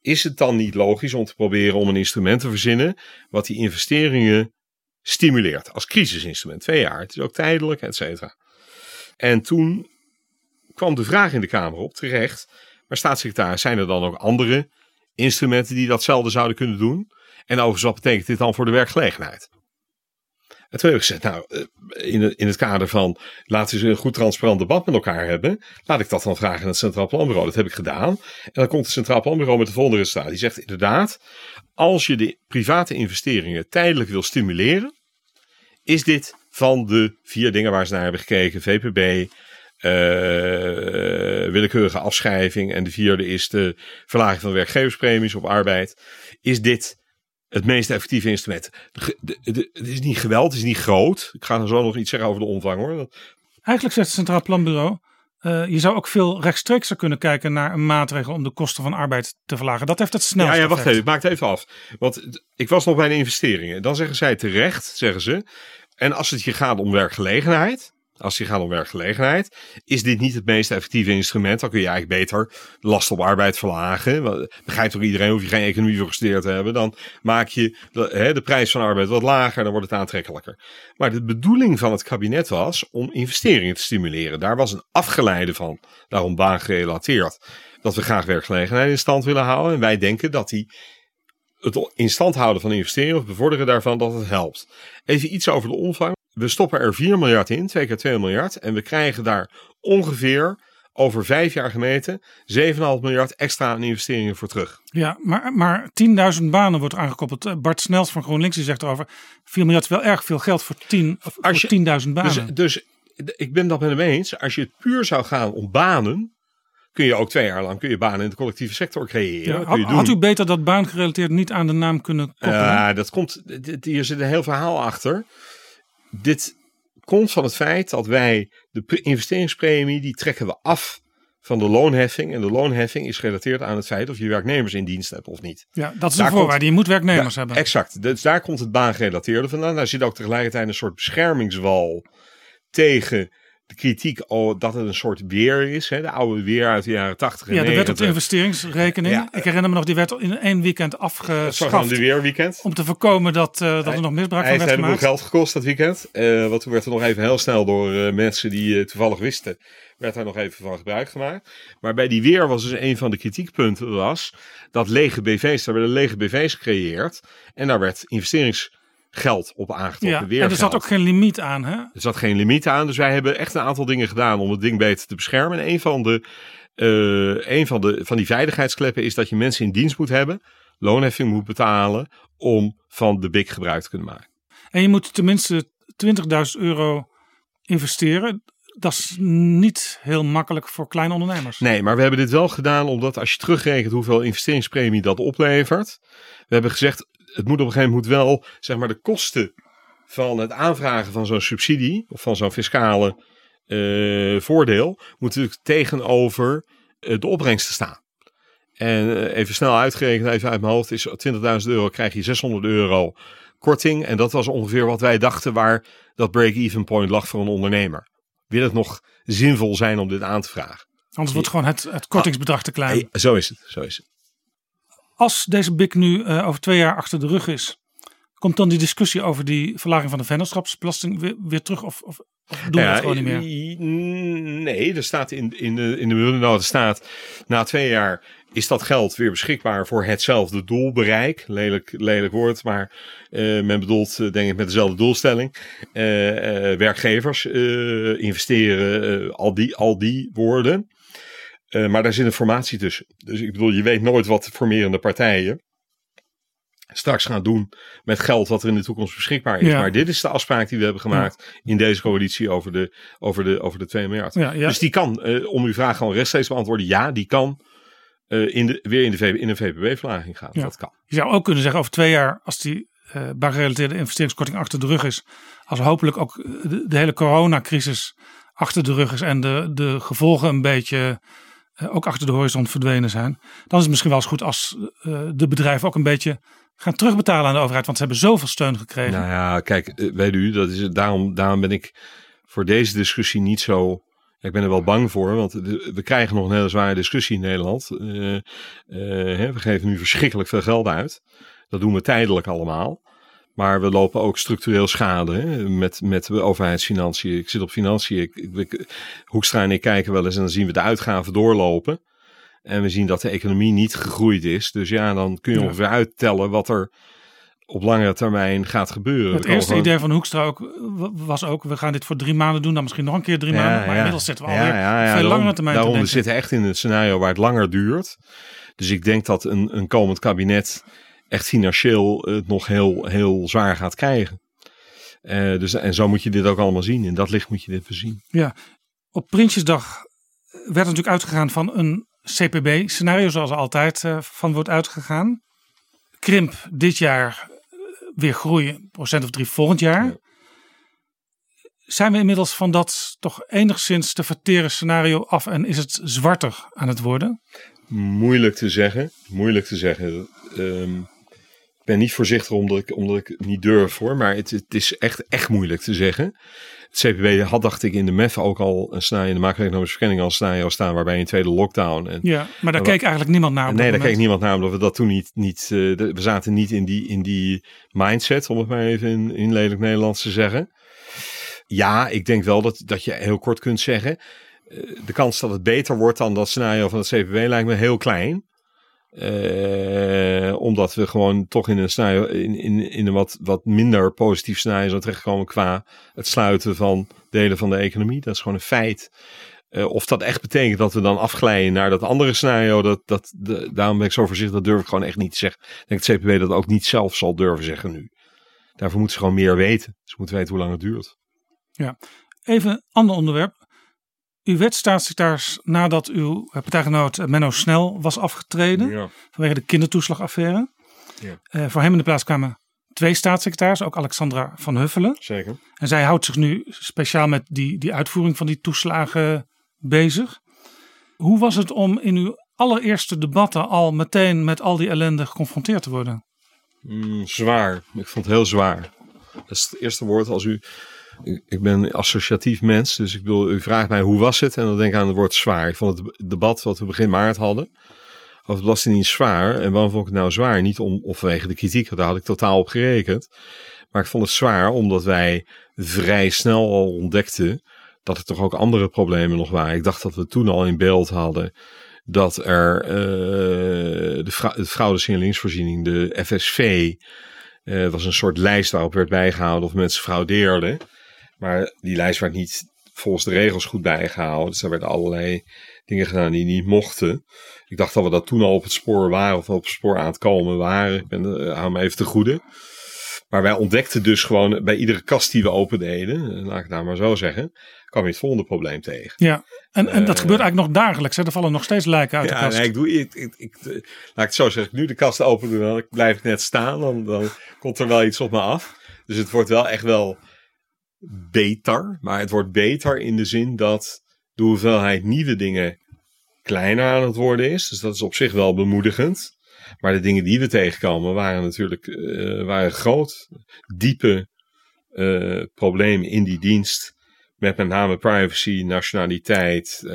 Is het dan niet logisch om te proberen om een instrument te verzinnen wat die investeringen stimuleert als crisisinstrument? Twee jaar, het is ook tijdelijk, et cetera. En toen kwam de vraag in de Kamer op, terecht, maar staatssecretaris, zijn er dan ook andere instrumenten die datzelfde zouden kunnen doen? En overigens, wat betekent dit dan voor de werkgelegenheid? En toen heb ik gezegd, nou, in het, in het kader van laten we een goed transparant debat met elkaar hebben, laat ik dat dan vragen aan het Centraal Planbureau. Dat heb ik gedaan. En dan komt het Centraal Planbureau met de volgende resultaat. Die zegt inderdaad, als je de private investeringen tijdelijk wil stimuleren, is dit van de vier dingen waar ze naar hebben gekeken, VPB, uh, willekeurige afschrijving en de vierde is de verlaging van werkgeverspremies op arbeid, is dit het meest effectieve instrument. Het is niet geweld, het is niet groot. Ik ga er zo nog iets zeggen over de omvang hoor. Eigenlijk zegt het Centraal Planbureau, uh, je zou ook veel rechtstreekser kunnen kijken naar een maatregel om de kosten van arbeid te verlagen. Dat heeft het snelste Ja, ja wacht even, ik maak het even af. Want ik was nog bij de investeringen. Dan zeggen zij terecht, zeggen ze. En als het je gaat om werkgelegenheid, als het gaat om werkgelegenheid, is dit niet het meest effectieve instrument. Dan kun je eigenlijk beter last op arbeid verlagen. Begrijpt toch iedereen, hoef je geen economie voor gestudeerd te hebben. Dan maak je de, hè, de prijs van arbeid wat lager, dan wordt het aantrekkelijker. Maar de bedoeling van het kabinet was om investeringen te stimuleren. Daar was een afgeleide van, daarom baangerelateerd. Dat we graag werkgelegenheid in stand willen houden. En wij denken dat die het in stand houden van investeringen of bevorderen daarvan, dat het helpt. Even iets over de omvang. We stoppen er 4 miljard in, twee keer 2 miljard. En we krijgen daar ongeveer over vijf jaar gemeten 7,5 miljard extra aan investeringen voor terug. Ja, maar, maar 10.000 banen wordt aangekoppeld. Eh, Bart Snels van GroenLinks die zegt erover, 4 miljard is wel erg veel geld voor 10 of Als voor 10.000 banen. Dus, dus ik ben dat met hem eens. Als je het puur zou gaan om banen, kun je ook twee jaar lang kun je banen in de collectieve sector creëren. Ja, Dat kun je had, had u beter dat baangerelateerd niet aan de naam kunnen koppelen? Ja, dat komt. Hier zit een heel verhaal achter. Dit komt van het feit dat wij de pre- investeringspremie die trekken we af van de loonheffing. En de loonheffing is gerelateerd aan het feit of je werknemers in dienst hebt of niet. ja, dat is daar een voorwaarde. je moet werknemers Ja, hebben. Exact. Dus daar komt het baangerelateerde vandaan. Daar zit ook tegelijkertijd een soort beschermingswal tegen de kritiek oh, dat het een soort weer is. Hè? De oude weer uit de jaren 80 en Ja, er werd op de 90. investeringsrekening. Ja. Ik herinner me nog, die werd in één weekend afgeschaft. de weerweekend. Om te voorkomen dat, eh, dat Hij- er nog misbruik Hij van heeft werd een heleboel gemaakt. geld gekost dat weekend. Eh want toen werd er nog even heel snel door eh, mensen die toevallig wisten, werd daar nog even van gebruik gemaakt. Maar bij die weer was dus een van de kritiekpunten was dat lege BV's, daar werden lege BV's gecreëerd. En daar werd investeringsgeld op aangetrokken. Ja, en er zat ook geen limiet aan. Hè? Er zat geen limiet aan. Dus wij hebben echt een aantal dingen gedaan om het ding beter te beschermen. En een van, de, een van, de, van die veiligheidskleppen is dat je mensen in dienst moet hebben, loonheffing moet betalen om van de BIC gebruik te kunnen maken. En je moet tenminste 20.000 euro investeren. Dat is niet heel makkelijk voor kleine ondernemers. Nee, maar we hebben dit wel gedaan omdat als je terugrekent hoeveel investeringspremie dat oplevert. We hebben gezegd, het moet op een gegeven moment wel, zeg maar, de kosten van het aanvragen van zo'n subsidie of van zo'n fiscale eh, voordeel, moet natuurlijk tegenover eh, de opbrengsten staan. En eh, even snel uitgerekend, even uit mijn hoofd, is 20.000 euro krijg je 600 euro korting. En dat was ongeveer wat wij dachten waar dat break-even point lag voor een ondernemer. Wil het nog zinvol zijn om dit aan te vragen? Anders wordt gewoon het, het kortingsbedrag te klein. Hey, zo is het, zo is het. Als deze BIC nu eh, over twee jaar achter de rug is, komt dan die discussie over die verlaging van de vennootschapsbelasting weer, weer terug? Of, of, of doen we Ja, dat gewoon niet meer? Nee, er staat in, in de, in de miljoenennota staat na twee jaar is dat geld weer beschikbaar voor hetzelfde doelbereik. Lelijk, lelijk woord, maar eh, men bedoelt eh, denk ik met dezelfde doelstelling. Werkgevers investeren, al, die, al die woorden. Eh, maar daar zit een formatie tussen. Dus ik bedoel, je weet nooit wat de formerende partijen straks gaan doen met geld wat er in de toekomst beschikbaar is. Ja. Maar dit is de afspraak die we hebben gemaakt in deze coalitie over de, over de, over de 2 miljard. Ja, ja. Dus die kan, eh, om uw vraag gewoon rechtstreeks te beantwoorden, ja, die kan eh, in de, weer in, de VB, in een VPB-verlaging gaan. Dat kan. Je zou ook kunnen zeggen over twee jaar, als die eh baangerelateerde investeringskorting achter de rug is, als hopelijk ook de, de hele coronacrisis achter de rug is en de, de gevolgen een beetje ook achter de horizon verdwenen zijn, dan is het misschien wel eens goed als eh, de bedrijven ook een beetje gaan terugbetalen aan de overheid, want ze hebben zoveel steun gekregen. Nou ja, kijk, eh, weet u, dat is, daarom, daarom ben ik voor deze discussie niet zo. Ik ben er wel bang voor, want we krijgen nog een hele zware discussie in Nederland. Eh, eh, we geven nu verschrikkelijk veel geld uit. Dat doen we tijdelijk allemaal. Maar we lopen ook structureel schade hè, met, met de overheidsfinanciën. Ik zit op financiën. Ik, ik, Hoekstra en ik kijken wel eens en dan zien we de uitgaven doorlopen. En we zien dat de economie niet gegroeid is. Dus ja, dan kun je Ja. ongeveer uittellen wat er op langere termijn gaat gebeuren. Het eerste gewoon- idee van Hoekstra ook, was ook, we gaan dit voor drie maanden doen, dan misschien nog een keer drie maanden. Maar inmiddels zitten we alweer Ja, veel daarom- langere termijn te Daarom, we zitten echt in een scenario waar het langer duurt. Dus ik denk dat een, een komend kabinet echt financieel het nog heel, heel zwaar gaat krijgen. Eh, dus, en zo moet je dit ook allemaal zien. In dat licht moet je dit voorzien. Ja, op Prinsjesdag werd natuurlijk uitgegaan van een CPB-scenario, zoals er altijd eh, van wordt uitgegaan. Krimp dit jaar, eh, weer groei, procent of drie volgend jaar. Ja. Zijn we inmiddels van dat toch enigszins te verteren scenario af en is het zwarter aan het worden? Moeilijk te zeggen. Moeilijk te zeggen. Ehm, ben niet voorzichtig omdat ik, omdat ik het niet durf hoor. Maar het, het is echt, echt moeilijk te zeggen. Het CPB had, dacht ik, in de MEF ook al een scenario, in de macro-economische verkenning al een scenario staan waarbij een tweede lockdown. En Ja, maar daar keek eigenlijk niemand naar. op nee, dat daar keek moment. niemand naar, omdat we dat toen niet. niet eh, de- we zaten niet in die, in die mindset, om het maar even in, in lelijk Nederlands te zeggen. Ja, ik denk wel dat, dat je heel kort kunt zeggen. eh, de kans dat het beter wordt dan dat scenario van het CPB lijkt me heel klein. Eh, omdat we gewoon toch in een scenario, in, in, in een wat, wat minder positief scenario zijn terechtgekomen qua het sluiten van delen van de economie. Dat is gewoon een feit. Uh, of dat echt betekent dat we dan afglijden naar dat andere scenario, dat, dat, daarom ben ik zo voorzichtig, dat durf ik gewoon echt niet te zeggen. Ik denk dat CPB dat ook niet zelf zal durven zeggen nu. Daarvoor moeten ze gewoon meer weten. Ze moeten weten hoe lang het duurt. Ja, even een ander onderwerp. U werd staatssecretaris nadat uw partijgenoot Menno Snel was afgetreden Ja. vanwege de kindertoeslagaffaire. Ja. Eh, voor hem in de plaats kwamen twee staatssecretarissen, ook Alexandra van Huffelen. Zeker. En zij houdt zich nu speciaal met die, die uitvoering van die toeslagen bezig. Hoe was het om in uw allereerste debatten al meteen met al die ellende geconfronteerd te worden? Mm, zwaar. Ik vond het heel zwaar. Dat is het eerste woord als u. Ik, ik ben associatief mens, dus ik bedoel, u vraagt mij hoe was het? En dan denk ik aan het woord zwaar. Ik vond het debat wat we begin maart hadden over de Belastingdienst zwaar. En waarom vond ik het nou zwaar? Niet om, of vanwege de kritiek, daar had ik totaal op gerekend. Maar ik vond het zwaar omdat wij vrij snel al ontdekten dat er toch ook andere problemen nog waren. Ik dacht dat we toen al in beeld hadden dat er uh, de, fra de FSV, uh, was een soort lijst waarop werd bijgehouden of mensen fraudeerden. Maar die lijst werd niet volgens de regels goed bijgehouden. Dus er werden allerlei dingen gedaan die niet mochten. Ik dacht dat we dat toen al op het spoor waren of op het spoor aan het komen waren. Ik ben, uh, hou me even te goede. Maar wij ontdekten dus gewoon bij iedere kast die we opendeden, laat ik het nou maar zo zeggen, kwam je het volgende probleem tegen. Ja, en, en dat uh, gebeurt eigenlijk nog dagelijks. Hè? Er vallen nog steeds lijken uit ja, de kast. Nee, ik doe, ik, ik, ik, laat ik het zo zeggen, nu de kast open doe, dan blijf ik net staan. Dan, dan komt er wel iets op me af. Dus het wordt wel echt wel beter. Maar het wordt beter in de zin dat de hoeveelheid nieuwe dingen kleiner aan het worden is. Dus dat is op zich wel bemoedigend. Maar de dingen die we tegenkomen waren natuurlijk uh, waren groot, diepe uh, problemen in die dienst. Met met name privacy, nationaliteit. Uh,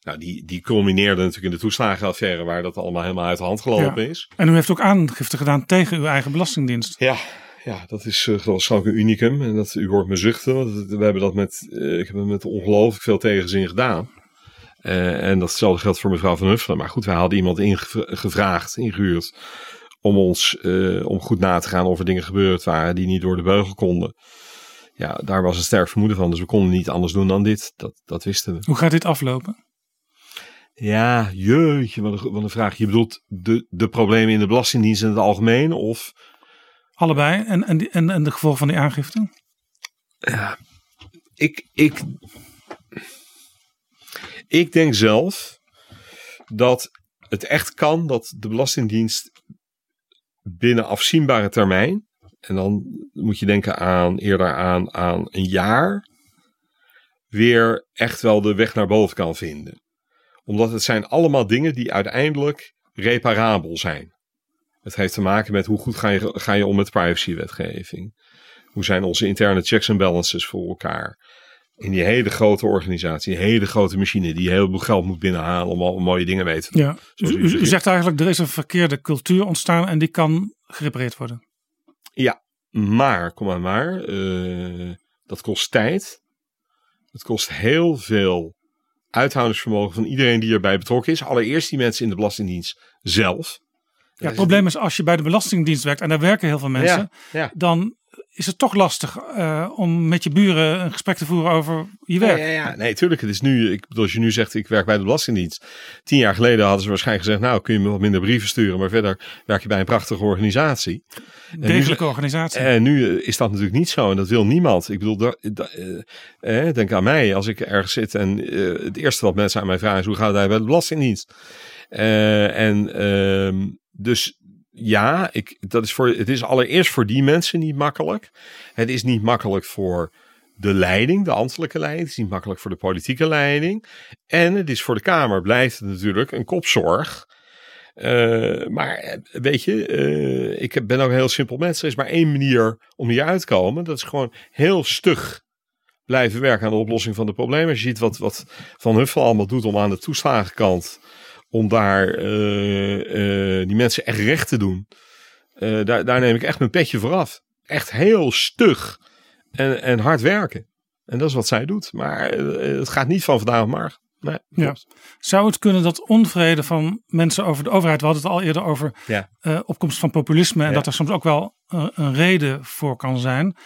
nou, die, die culmineerde natuurlijk in de toeslagenaffaire, waar dat allemaal helemaal uit de hand gelopen ja. is. En u heeft ook aangifte gedaan tegen uw eigen belastingdienst. Ja, ja dat is uh, waarschijnlijk een unicum. En dat, u hoort me zuchten, want we hebben dat met, uh, ik heb het met ongelooflijk veel tegenzin gedaan. Uh, en datzelfde geldt voor mevrouw Van Huffelen. Maar goed, wij hadden iemand ingevraagd, ingehuurd. Om ons, om goed na te gaan of er dingen gebeurd waren die niet door de beugel konden. Ja, daar was een sterk vermoeden van. Dus we konden niet anders doen dan dit. Dat, dat wisten we. Hoe gaat dit aflopen? Ja, jeetje, wat een, wat een vraag. Je bedoelt de, de problemen in de Belastingdienst in het algemeen? Of... Allebei. En, en, en, en de gevolgen van die aangifte? Ja, ik, ik, ik denk zelf dat het echt kan dat de Belastingdienst binnen afzienbare termijn, en dan moet je denken aan eerder aan, aan een jaar, weer echt wel de weg naar boven kan vinden. Omdat het zijn allemaal dingen die uiteindelijk reparabel zijn. Het heeft te maken met hoe goed ga je, ga je om met privacywetgeving. Hoe zijn onze interne checks en balances voor elkaar? in die hele grote organisatie, die hele grote machine die heel veel geld moet binnenhalen om al mooie dingen mee te doen. Ja, u, u, u zegt eigenlijk er is een verkeerde cultuur ontstaan en die kan gerepareerd worden. Ja, maar, kom maar maar, uh, dat kost tijd. Het kost heel veel uithoudingsvermogen van iedereen die erbij betrokken is. Allereerst die mensen in de Belastingdienst zelf. Ja, het probleem is als je bij de Belastingdienst werkt en daar werken heel veel mensen, ja, ja. dan is het toch lastig uh, om met je buren een gesprek te voeren over je werk. Ja, ja, ja. nee, tuurlijk. Het is nu, ik bedoel, als je nu zegt ik werk bij de Belastingdienst. Tien jaar geleden hadden ze waarschijnlijk gezegd, nou kun je me wat minder brieven sturen, maar verder werk je bij een prachtige organisatie. Degelijke organisatie. En nu is dat natuurlijk niet zo en dat wil niemand. Ik bedoel, da, da, uh, denk aan mij als ik ergens zit en uh, het eerste wat mensen aan mij vragen is hoe gaat het bij de Belastingdienst? en ehm, dus ja, ik, dat is voor, het is allereerst voor die mensen niet makkelijk. Het is niet makkelijk voor de leiding, de ambtelijke leiding. Het is niet makkelijk voor de politieke leiding. En het is voor de Kamer, blijft het natuurlijk een kopzorg. Uh, maar weet je, uh, ik ben ook een heel simpel mens. Er is maar één manier om hier uit te komen. Dat is gewoon heel stug blijven werken aan de oplossing van de problemen. Je ziet wat, wat Van Huffel allemaal doet om aan de toeslagenkant om daar uh, uh, die mensen echt recht te doen. Uh, daar, daar neem ik echt mijn petje voor af. Echt heel stug en, en hard werken. En dat is wat zij doet. Maar het gaat niet van vandaag op morgen. Nee, ja. Zou het kunnen dat onvrede van mensen over de overheid, we hadden het al eerder over ja. opkomst van populisme en Ja. dat er soms ook wel een reden voor kan zijn,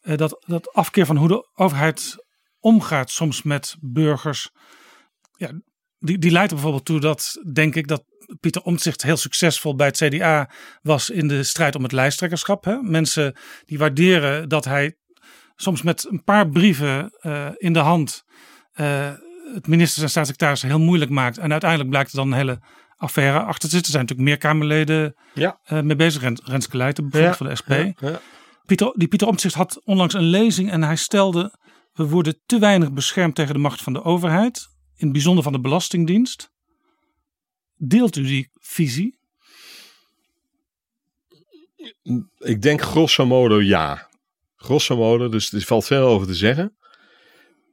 dat, dat afkeer van hoe de overheid omgaat soms met burgers. Ja, die, die leidt er bijvoorbeeld toe dat, denk ik, dat Pieter Omtzigt heel succesvol bij het CDA was in de strijd om het lijsttrekkerschap. Hè? Mensen die waarderen dat hij soms met een paar brieven uh, in de hand uh, het ministers en staatssecretarissen heel moeilijk maakt. En uiteindelijk blijkt er dan een hele affaire achter te zitten. Er zijn natuurlijk meer Kamerleden ja. uh, mee bezig. Rens, Renske Leijten bijvoorbeeld van de SP. Ja. Pieter, die Pieter Omtzigt had onlangs een lezing en hij stelde... we worden te weinig beschermd tegen de macht van de overheid. In het bijzonder van de Belastingdienst. Deelt u die visie? Ik denk grosso modo ja. Grosso modo, dus er valt veel over te zeggen.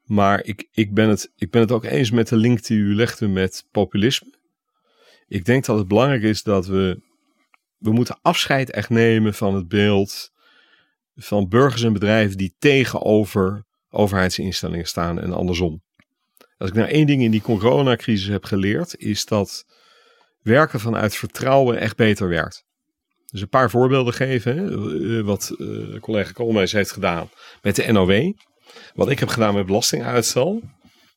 Maar ik, ik, ben het, ik ben het ook eens met de link die u legde met populisme. Ik denk dat het belangrijk is dat we. We moeten afscheid echt nemen van het beeld van burgers en bedrijven die tegenover overheidsinstellingen staan en andersom. Als ik nou één ding in die coronacrisis heb geleerd, is dat werken vanuit vertrouwen echt beter werkt. Dus een paar voorbeelden geven, hè, wat uh, collega Koolmees heeft gedaan met de NOW. Wat ik heb gedaan met belastinguitstel.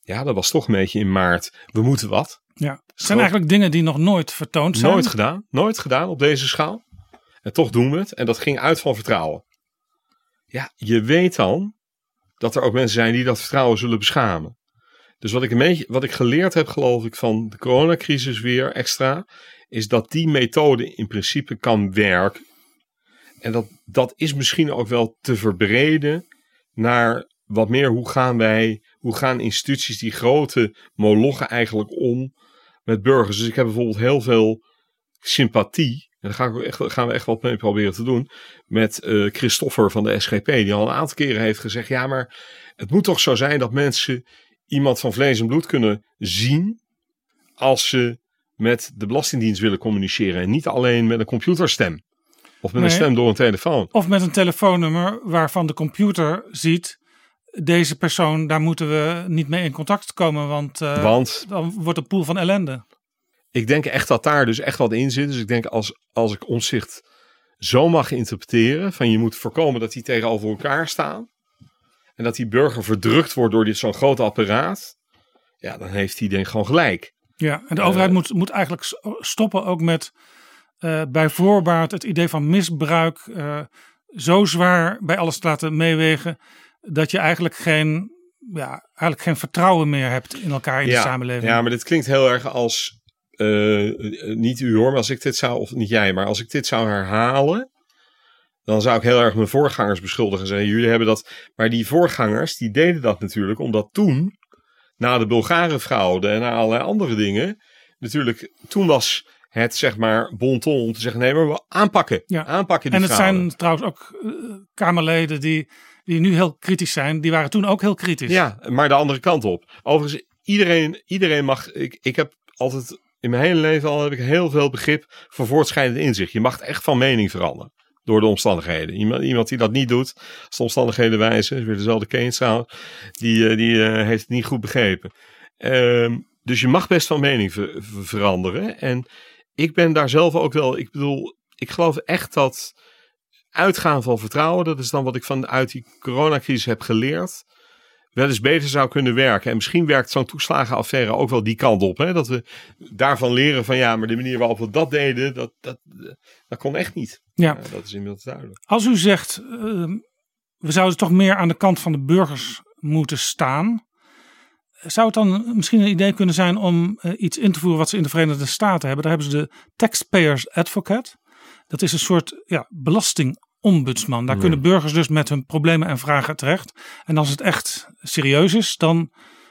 Ja, dat was toch een beetje in maart. We moeten wat. Ja, het zijn eigenlijk dingen die nog nooit vertoond zijn. Nooit gedaan. Nooit gedaan op deze schaal. En toch doen we het. En dat ging uit van vertrouwen. Ja, je weet dan dat er ook mensen zijn die dat vertrouwen zullen beschamen. Dus wat ik, wat ik geleerd heb, geloof ik, van de coronacrisis weer extra, is dat die methode in principe kan werken. En dat, dat is misschien ook wel te verbreden naar wat meer hoe gaan wij, hoe gaan instituties, die grote molochen eigenlijk om met burgers. Dus ik heb bijvoorbeeld heel veel sympathie, en daar gaan we echt, wat mee proberen te doen, met uh, Christoffer van de SGP, die al een aantal keren heeft gezegd, ja maar het moet toch zo zijn dat mensen iemand van vlees en bloed kunnen zien als ze met de Belastingdienst willen communiceren en niet alleen met een computerstem. Of met nee, een stem door een telefoon. Of met een telefoonnummer waarvan de computer ziet. Deze persoon, daar moeten we niet mee in contact komen, want, uh, want dan wordt een pool van ellende. Ik denk echt dat daar dus echt wat in zit. Dus ik denk als, als ik omzicht zo mag interpreteren, van je moet voorkomen dat die tegenover elkaar staan. En dat die burger verdrukt wordt door dit zo'n groot apparaat. Ja, dan heeft hij denk gewoon gelijk. Ja, en de overheid uh, moet, moet eigenlijk stoppen ook met uh, bij voorbaat het idee van misbruik uh, zo zwaar bij alles te laten meewegen. Dat je eigenlijk geen, ja, eigenlijk geen vertrouwen meer hebt in elkaar in ja, de samenleving. Ja, maar dit klinkt heel erg als, niet u hoor, maar als ik dit zou, of niet jij, maar als ik dit zou herhalen. Dan zou ik heel erg mijn voorgangers beschuldigen en zeggen: jullie hebben dat. Maar die voorgangers, die deden dat natuurlijk omdat toen, na de Bulgare fraude en na allerlei andere dingen, natuurlijk, toen was het zeg maar bon ton om te zeggen: nee, maar we aanpakken. Ja. Aanpakken die en het fraude. zijn trouwens ook uh, Kamerleden die, die nu heel kritisch zijn, die waren toen ook heel kritisch. Ja, maar de andere kant op. Overigens, iedereen, iedereen mag. Ik, ik heb altijd in mijn hele leven al heb ik heel veel begrip voor voortschrijdend inzicht. Je mag echt van mening veranderen. Door de omstandigheden. Iemand, iemand die dat niet doet, als de omstandigheden wijzen, is weer dezelfde Keynes die, uh, die uh, heeft het niet goed begrepen. Uh, dus je mag best van mening ver, ver, veranderen. En ik ben daar zelf ook wel, ik bedoel, ik geloof echt dat uitgaan van vertrouwen, dat is dan wat ik vanuit die coronacrisis heb geleerd, wel eens beter zou kunnen werken. En misschien werkt zo'n toeslagenaffaire ook wel die kant op. Hè? Dat we daarvan leren van ja, maar de manier waarop we dat deden, dat, dat, dat kon echt niet. Ja. Uh, dat is inmiddels duidelijk. Als u zegt, uh, we zouden toch meer aan de kant van de burgers moeten staan. Zou het dan misschien een idee kunnen zijn om uh, iets in te voeren wat ze in de Verenigde Staten hebben? Daar hebben ze de Taxpayers Advocate. Dat is een soort ja, belastingombudsman. Daar Ja. kunnen burgers dus met hun problemen en vragen terecht. En als het echt serieus is, dan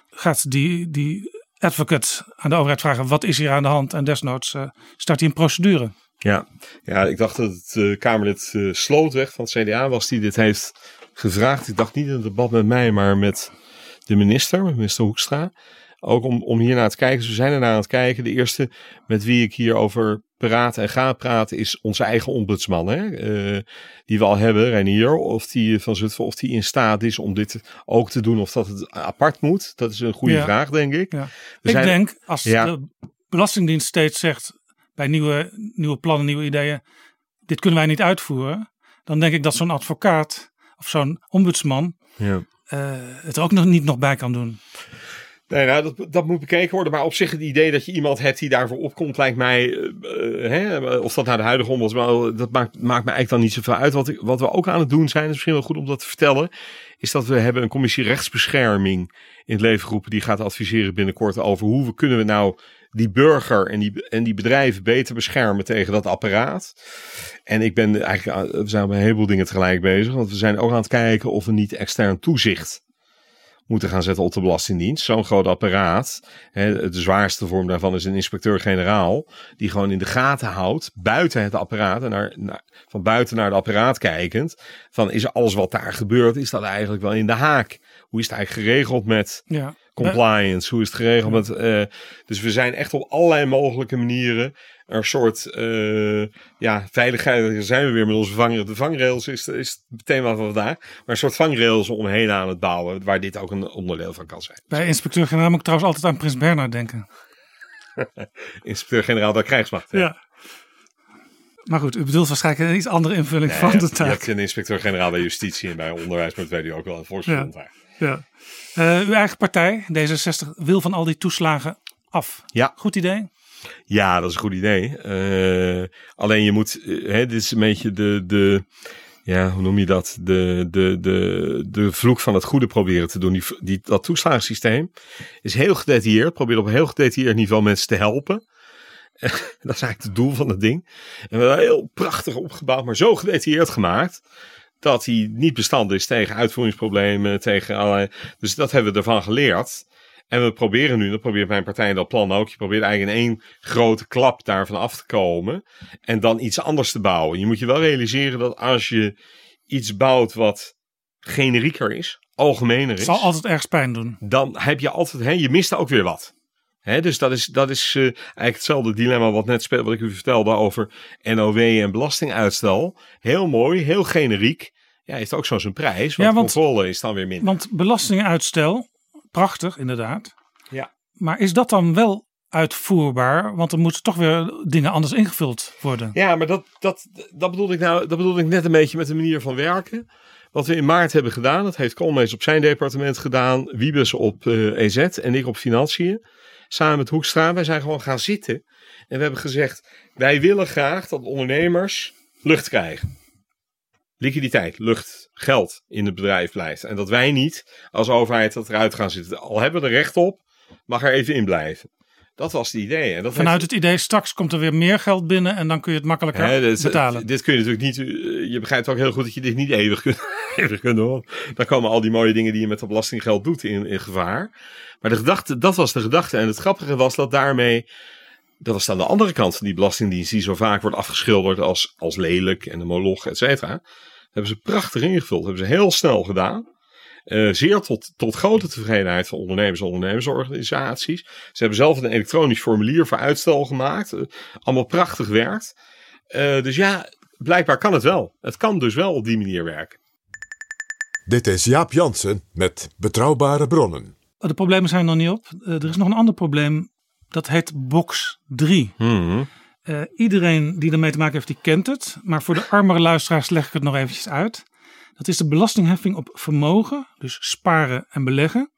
gaat die, die advocate aan de overheid vragen: wat is hier aan de hand? En desnoods uh, start hij een procedure. Ja, ja ik dacht dat het uh, Kamerlid uh, Slootweg van het CDA was die dit heeft gevraagd. Ik dacht niet in het debat met mij, maar met de minister, met minister Hoekstra. Ook om, om hier naar te kijken. Dus we zijn er naar aan het kijken. De eerste met wie ik hier praat en ga praten is onze eigen ombudsman. Hè? Uh, die we al hebben, Reinier. Of die van Zutphen, of die in staat is om dit ook te doen. Of dat het apart moet. Dat is een goede Ja. vraag, denk ik. Ja. We Ik zijn- denk, als Ja. de Belastingdienst steeds zegt bij nieuwe, nieuwe plannen, nieuwe ideeën, dit kunnen wij niet uitvoeren, dan denk ik dat zo'n advocaat of zo'n ombudsman Ja. eh, het ook nog niet nog bij kan doen. Nee, nou, dat, dat moet bekeken worden. Maar op zich het idee dat je iemand hebt die daarvoor opkomt, lijkt mij, uh, hè, of dat nou de huidige ombudsman, dat maakt, maakt me eigenlijk dan niet zoveel uit. Wat, wat we ook aan het doen zijn, is misschien wel goed om dat te vertellen, is dat we hebben een commissie rechtsbescherming in het leven geroepen. Die gaat adviseren binnenkort over hoe we kunnen we nou die burger en die, en die bedrijven beter beschermen tegen dat apparaat. En ik ben eigenlijk, we zijn met een heleboel dingen tegelijk bezig. Want we zijn ook aan het kijken of we niet extern toezicht moeten gaan zetten op de Belastingdienst. Zo'n groot apparaat. Hè, de zwaarste vorm daarvan is een inspecteur-generaal. Die gewoon in de gaten houdt, buiten het apparaat. En naar, naar, van buiten naar het apparaat kijkend. Van is alles wat daar gebeurt, is dat eigenlijk wel in de haak? Hoe is het eigenlijk geregeld met Ja. compliance? Hoe is het geregeld met... eh, dus we zijn echt op allerlei mogelijke manieren een soort eh, ja, veiligheid. Daar zijn we weer met onze vang, de vangrails is, is het thema van vandaag. Maar een soort vangrails omheen aan het bouwen. Waar dit ook een onderdeel van kan zijn. Bij inspecteur-generaal moet ik trouwens altijd aan Prins Bernhard denken. Inspecteur-generaal der krijgsmacht. Ja. Maar goed, u bedoelt waarschijnlijk een iets andere invulling Ja, van de hebt- je taak. hebt een inspecteur-generaal bij justitie en bij onderwijs. Maar dat weet u ook wel. Een volksgrond daar. Ja. Eh, uw eigen partij, D66, wil van al die toeslagen af. Ja. Goed idee? Ja, dat is een goed idee. Eh, alleen je moet, eh, hè, dit is een beetje de, de ja, hoe noem je dat? De, de, de, de vloek van het goede proberen te doen. Die, dat toeslagensysteem is heel gedetailleerd. Probeert op heel gedetailleerd niveau mensen te helpen. dat is eigenlijk het doel van het ding. En we hebben heel prachtig opgebouwd, maar zo gedetailleerd gemaakt. Dat hij niet bestand is tegen uitvoeringsproblemen, tegen allerlei. Dus dat hebben we ervan geleerd. En we proberen nu, dat probeert mijn partij in dat plan ook. Je probeert eigenlijk in één grote klap daarvan af te komen. En dan iets anders te bouwen. Je moet je wel realiseren dat als je iets bouwt wat generieker is, algemener Het is. zal altijd ergens pijn doen. Dan heb je altijd, hè, je mist ook weer wat. Hè, dus dat is, dat is eh, eigenlijk hetzelfde dilemma wat net speelde, wat ik u vertelde over NOW en belastinguitstel. Heel mooi, heel generiek. Ja, heeft ook zo zijn prijs. Want, Ja, want- controle is dan weer minder. Want belastinguitstel, prachtig inderdaad. Ja. Maar is dat dan wel uitvoerbaar? Want er moeten toch weer dingen anders ingevuld worden. Ja, maar dat, dat, dat, bedoelde ik nou, dat bedoelde ik net een beetje met de manier van werken. Wat we in maart hebben gedaan, dat heeft Koolmees op zijn departement gedaan. Wiebes op eh, EZ en ik op Financiën. Samen met Hoekstra. Wij zijn gewoon gaan zitten. En we hebben gezegd, wij willen graag dat ondernemers lucht krijgen. Liquiditeit, lucht, geld in het bedrijf blijft. En dat wij niet als overheid dat eruit gaan zitten. Al hebben we er recht op, mag er even in blijven. Dat was het idee. En dat Vanuit heeft- het idee, straks komt er weer meer geld binnen en dan kun je het makkelijker dit, betalen. dit kun je natuurlijk niet. eh, Je begrijpt ook heel goed dat je dit niet eeuwig kunt, eeuwig kunt doen. want Dan komen al die mooie dingen die je met dat belastinggeld doet in, in gevaar. Maar de gedachte, dat was de gedachte. En het grappige was dat daarmee. Dat was aan de andere kant van die belastingdienst, die zo vaak wordt afgeschilderd als, als lelijk en een moloch, et cetera. Hebben ze prachtig ingevuld. Hebben ze heel snel gedaan. Eh, zeer tot, tot grote tevredenheid van ondernemers en ondernemersorganisaties. Ze hebben zelf een elektronisch formulier voor uitstel gemaakt. Eh, allemaal prachtig werkt. Eh, dus ja, blijkbaar kan het wel. Het kan dus wel op die manier werken. Dit is Jaap Jansen met Betrouwbare Bronnen. De problemen zijn nog niet op. Er is nog een ander probleem. Dat heet box 3. Mhm. Eh, iedereen die ermee te maken heeft, die kent het. Maar voor de armere luisteraars leg ik het nog eventjes uit. Dat is de belastingheffing op vermogen, dus sparen en beleggen.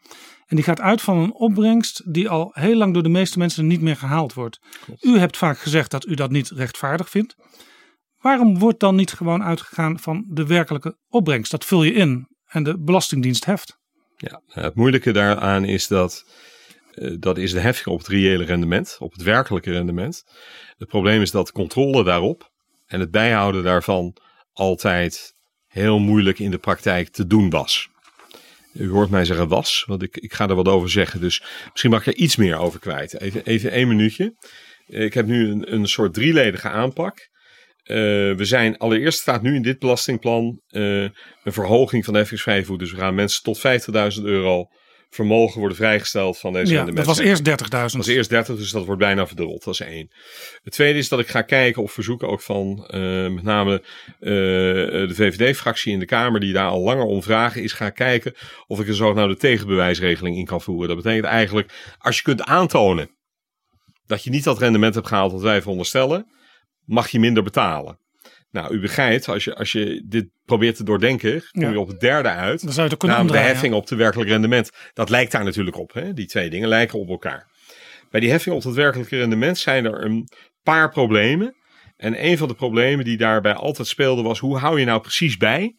En die gaat uit van een opbrengst die al heel lang door de meeste mensen niet meer gehaald wordt. U hebt vaak gezegd dat u dat niet rechtvaardig vindt. Waarom wordt dan niet gewoon uitgegaan van de werkelijke opbrengst? Dat vul je in en de Belastingdienst heft. Ja, het moeilijke daaraan is dat. Eh, dat is de heffing op het reële rendement, op het werkelijke rendement. Het probleem is dat controle daarop en het bijhouden daarvan altijd heel moeilijk in de praktijk te doen was. U hoort mij zeggen was, want ik, ik ga er wat over zeggen. Dus misschien mag ik er iets meer over kwijt. Even, even één minuutje. Eh, Ik heb nu een, een soort drieledige aanpak. Eh, we zijn allereerst staat nu in dit belastingplan een verhoging van de heffingsvrije voet. Dus we gaan mensen tot 50.000 euro vermogen worden vrijgesteld van deze Ja, rendement. dat was eerst 30.000. Dat was eerst 30, dus dat wordt bijna verdubbeld. Dat is één. Het tweede is dat ik ga kijken op verzoeken ook van eh, met name eh, de VVD-fractie in de Kamer, die daar al langer om vragen, is gaan kijken of ik er zogenaamde tegenbewijsregeling in kan voeren. Dat betekent eigenlijk, als je kunt aantonen dat je niet dat rendement hebt gehaald wat wij veronderstellen, mag je minder betalen. Nou, u begrijpt, als je, als je dit probeert te doordenken, kom je Ja. op het derde uit. Dan zou je het kunnen Namelijk de heffing op het werkelijk rendement. Dat lijkt daar natuurlijk op. Hè? Die twee dingen lijken op elkaar. Bij die heffing op het werkelijke rendement zijn er een paar problemen. En een van de problemen die daarbij altijd speelde was: hoe hou je nou precies bij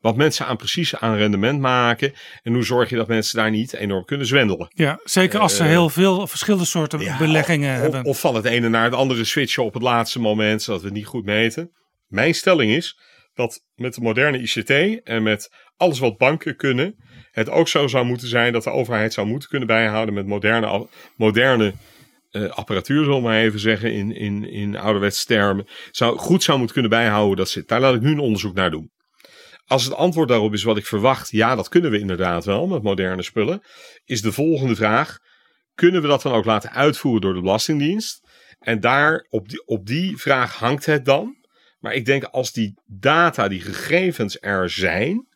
wat mensen aan precies aan rendement maken? En hoe zorg je dat mensen daar niet enorm kunnen zwendelen? Ja, zeker als ze Eh, heel veel verschillende soorten Ja, beleggingen of, hebben. Of van het ene naar het andere switchen op het laatste moment, zodat we het niet goed meten. Mijn stelling is dat met de moderne ICT en met alles wat banken kunnen, het ook zo zou moeten zijn dat de overheid zou moeten kunnen bijhouden met moderne, moderne eh, apparatuur, zullen we maar even zeggen, in, in, in ouderwetse termen, zou, goed zou moeten kunnen bijhouden dat zit. Daar laat ik nu een onderzoek naar doen. Als het antwoord daarop is wat ik verwacht, ja, dat kunnen we inderdaad wel met moderne spullen, is de volgende vraag: kunnen we dat dan ook laten uitvoeren door de Belastingdienst? En daar, op die, op die vraag hangt het dan. Maar ik denk als die data, die gegevens er zijn.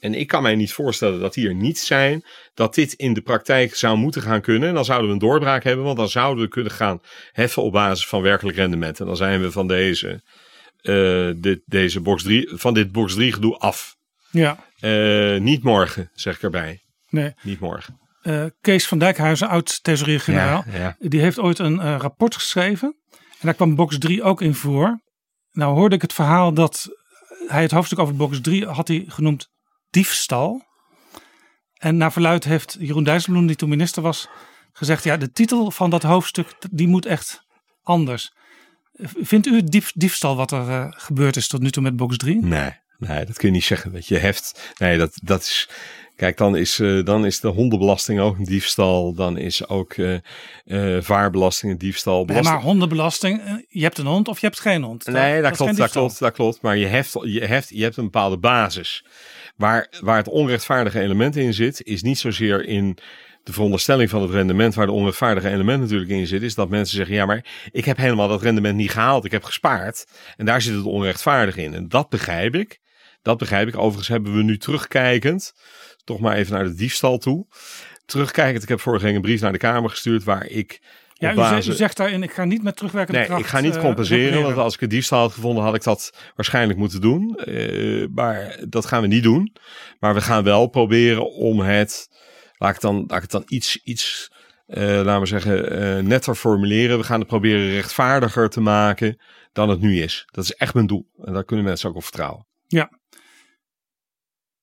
En ik kan mij niet voorstellen dat die er niet zijn. Dat dit in de praktijk zou moeten gaan kunnen. En dan zouden we een doorbraak hebben. Want dan zouden we kunnen gaan heffen op basis van werkelijk rendement. En dan zijn we van deze, eh, dit, deze box 3, van dit box 3 gedoe af. Ja, Eh, niet morgen, zeg ik erbij. nee. Niet morgen. Eh, Kees van Dijkhuizen, oud-thesaurier-generaal, Ja, ja. die heeft ooit een eh, rapport geschreven. En daar kwam box 3 ook in voor. Nou hoorde ik het verhaal dat hij het hoofdstuk over box 3 had hij genoemd diefstal. En naar verluid heeft Jeroen Dijsselbloem, die toen minister was, gezegd... ja, de titel van dat hoofdstuk, die moet echt anders. Vindt u het dief, diefstal wat er eh, gebeurd is tot nu toe met box 3? Nee, nee, dat kun je niet zeggen. Dat je heft. Nee, dat, dat is. Kijk, dan is, eh, dan is de hondenbelasting ook een diefstal. Dan is ook eh eh, vaarbelasting een diefstal. Nee, Belasting- maar hondenbelasting, je hebt een hond of je hebt geen hond. Nee, dat, klopt, dat klopt, dat klopt. Maar je, heft, je, heft, je hebt een bepaalde basis. Waar, waar het onrechtvaardige element in zit, is niet zozeer in de veronderstelling van het rendement. Waar de onrechtvaardige element natuurlijk in zit, is dat mensen zeggen: ja, maar ik heb helemaal dat rendement niet gehaald. Ik heb gespaard. En daar zit het onrechtvaardig in. En dat begrijp ik. Dat begrijp ik. Overigens hebben we nu terugkijkend, toch maar even naar de diefstal toe. Terugkijkend, ik heb vorige week een brief naar de Kamer gestuurd waar ik. Ja, u, zegt, basis- u zegt daarin, ik ga niet met terugwerkende Nee, kracht ik ga niet eh, compenseren. repareren. Want als ik het diefstal had gevonden, had ik dat waarschijnlijk moeten doen. Eh, maar dat gaan we niet doen. Maar we gaan wel proberen om het. Laat ik, het dan, laat ik het dan iets, iets eh, laten we zeggen, netter formuleren. We gaan het proberen rechtvaardiger te maken dan het nu is. Dat is echt mijn doel. En daar kunnen mensen ook op vertrouwen.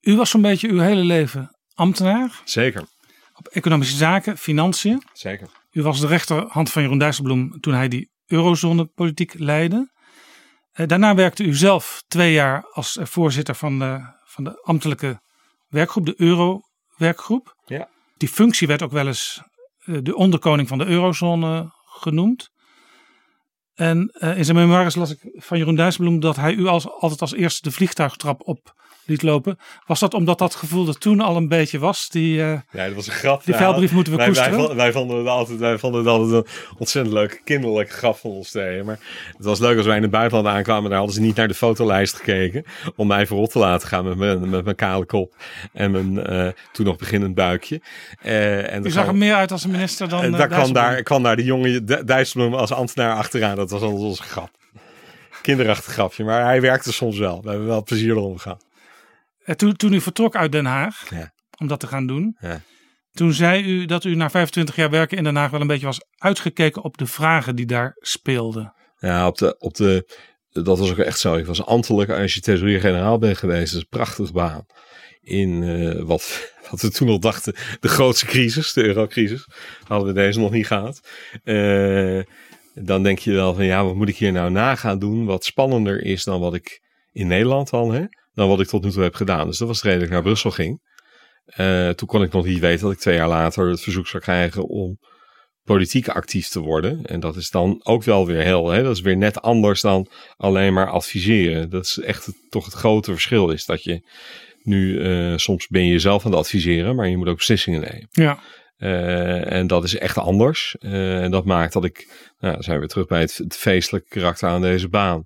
U was zo'n beetje uw hele leven ambtenaar Zeker. op economische zaken, financiën. Zeker. U was de rechterhand van Jeroen Dijsselbloem toen hij die eurozonepolitiek leidde. Eh, daarna werkte u zelf twee jaar als eh, voorzitter van de, van de ambtelijke werkgroep, de Euro-werkgroep. Ja. Die functie werd ook wel eens eh, de onderkoning van de eurozone genoemd. En in zijn memoires las ik van Jeroen Dijsselbloem dat hij u als, altijd als eerste de vliegtuigtrap op liet lopen. Was dat omdat dat gevoel er toen al een beetje was? Die, eh, Ja, dat was een grap. Die vuilbrief moeten we wij, koesteren. vonden- wij, vonden het altijd, wij vonden het altijd een ontzettend leuke kinderlijke grap van ons tweeën. Maar het was leuk als wij in het buitenland aankwamen. Daar hadden ze niet naar de fotolijst gekeken. Om mij voorop te laten gaan met mijn, met mijn kale kop. En mijn eh, toen nog beginnend buikje. Eh, en u zag er meer uit als een minister dan en daar kwam daar, kwam daar de jonge Dijsselbloem als ambtenaar achteraan. Dat was altijd onze grap. Kinderachtig grapje. Maar hij werkte soms wel. We hebben wel plezier erom gehad. Eh, Toen, toen u vertrok uit Den Haag Ja. om dat te gaan doen, Ja. toen zei u dat u na 25 jaar werken in Den Haag wel een beetje was uitgekeken op de vragen die daar speelden. Ja, op de, op de, dat was ook echt zo. Ik was ambtelijk als je thesaurier-generaal bent geweest. Dat is een prachtige baan. In eh, wat, wat we toen nog dachten, de grootste crisis, de eurocrisis. Hadden we deze nog niet gehad. Eh, dan denk je wel van, ja, wat moet ik hier nou na gaan doen? Wat spannender is dan wat ik in Nederland al, hè? Dan wat ik tot nu toe heb gedaan. Dus dat was de reden dat ik naar Brussel ging. Eh, toen kon ik nog niet weten dat ik twee jaar later het verzoek zou krijgen om politiek actief te worden. En dat is dan ook wel weer heel, hè, dat is weer net anders dan alleen maar adviseren. Dat is echt het, toch het grote verschil is dat je nu, eh, soms ben je zelf aan het adviseren, maar je moet ook beslissingen nemen. Ja, Eh, en dat is echt anders. En dat maakt dat ik, nou, zijn we terug bij het, het feestelijke karakter aan deze baan.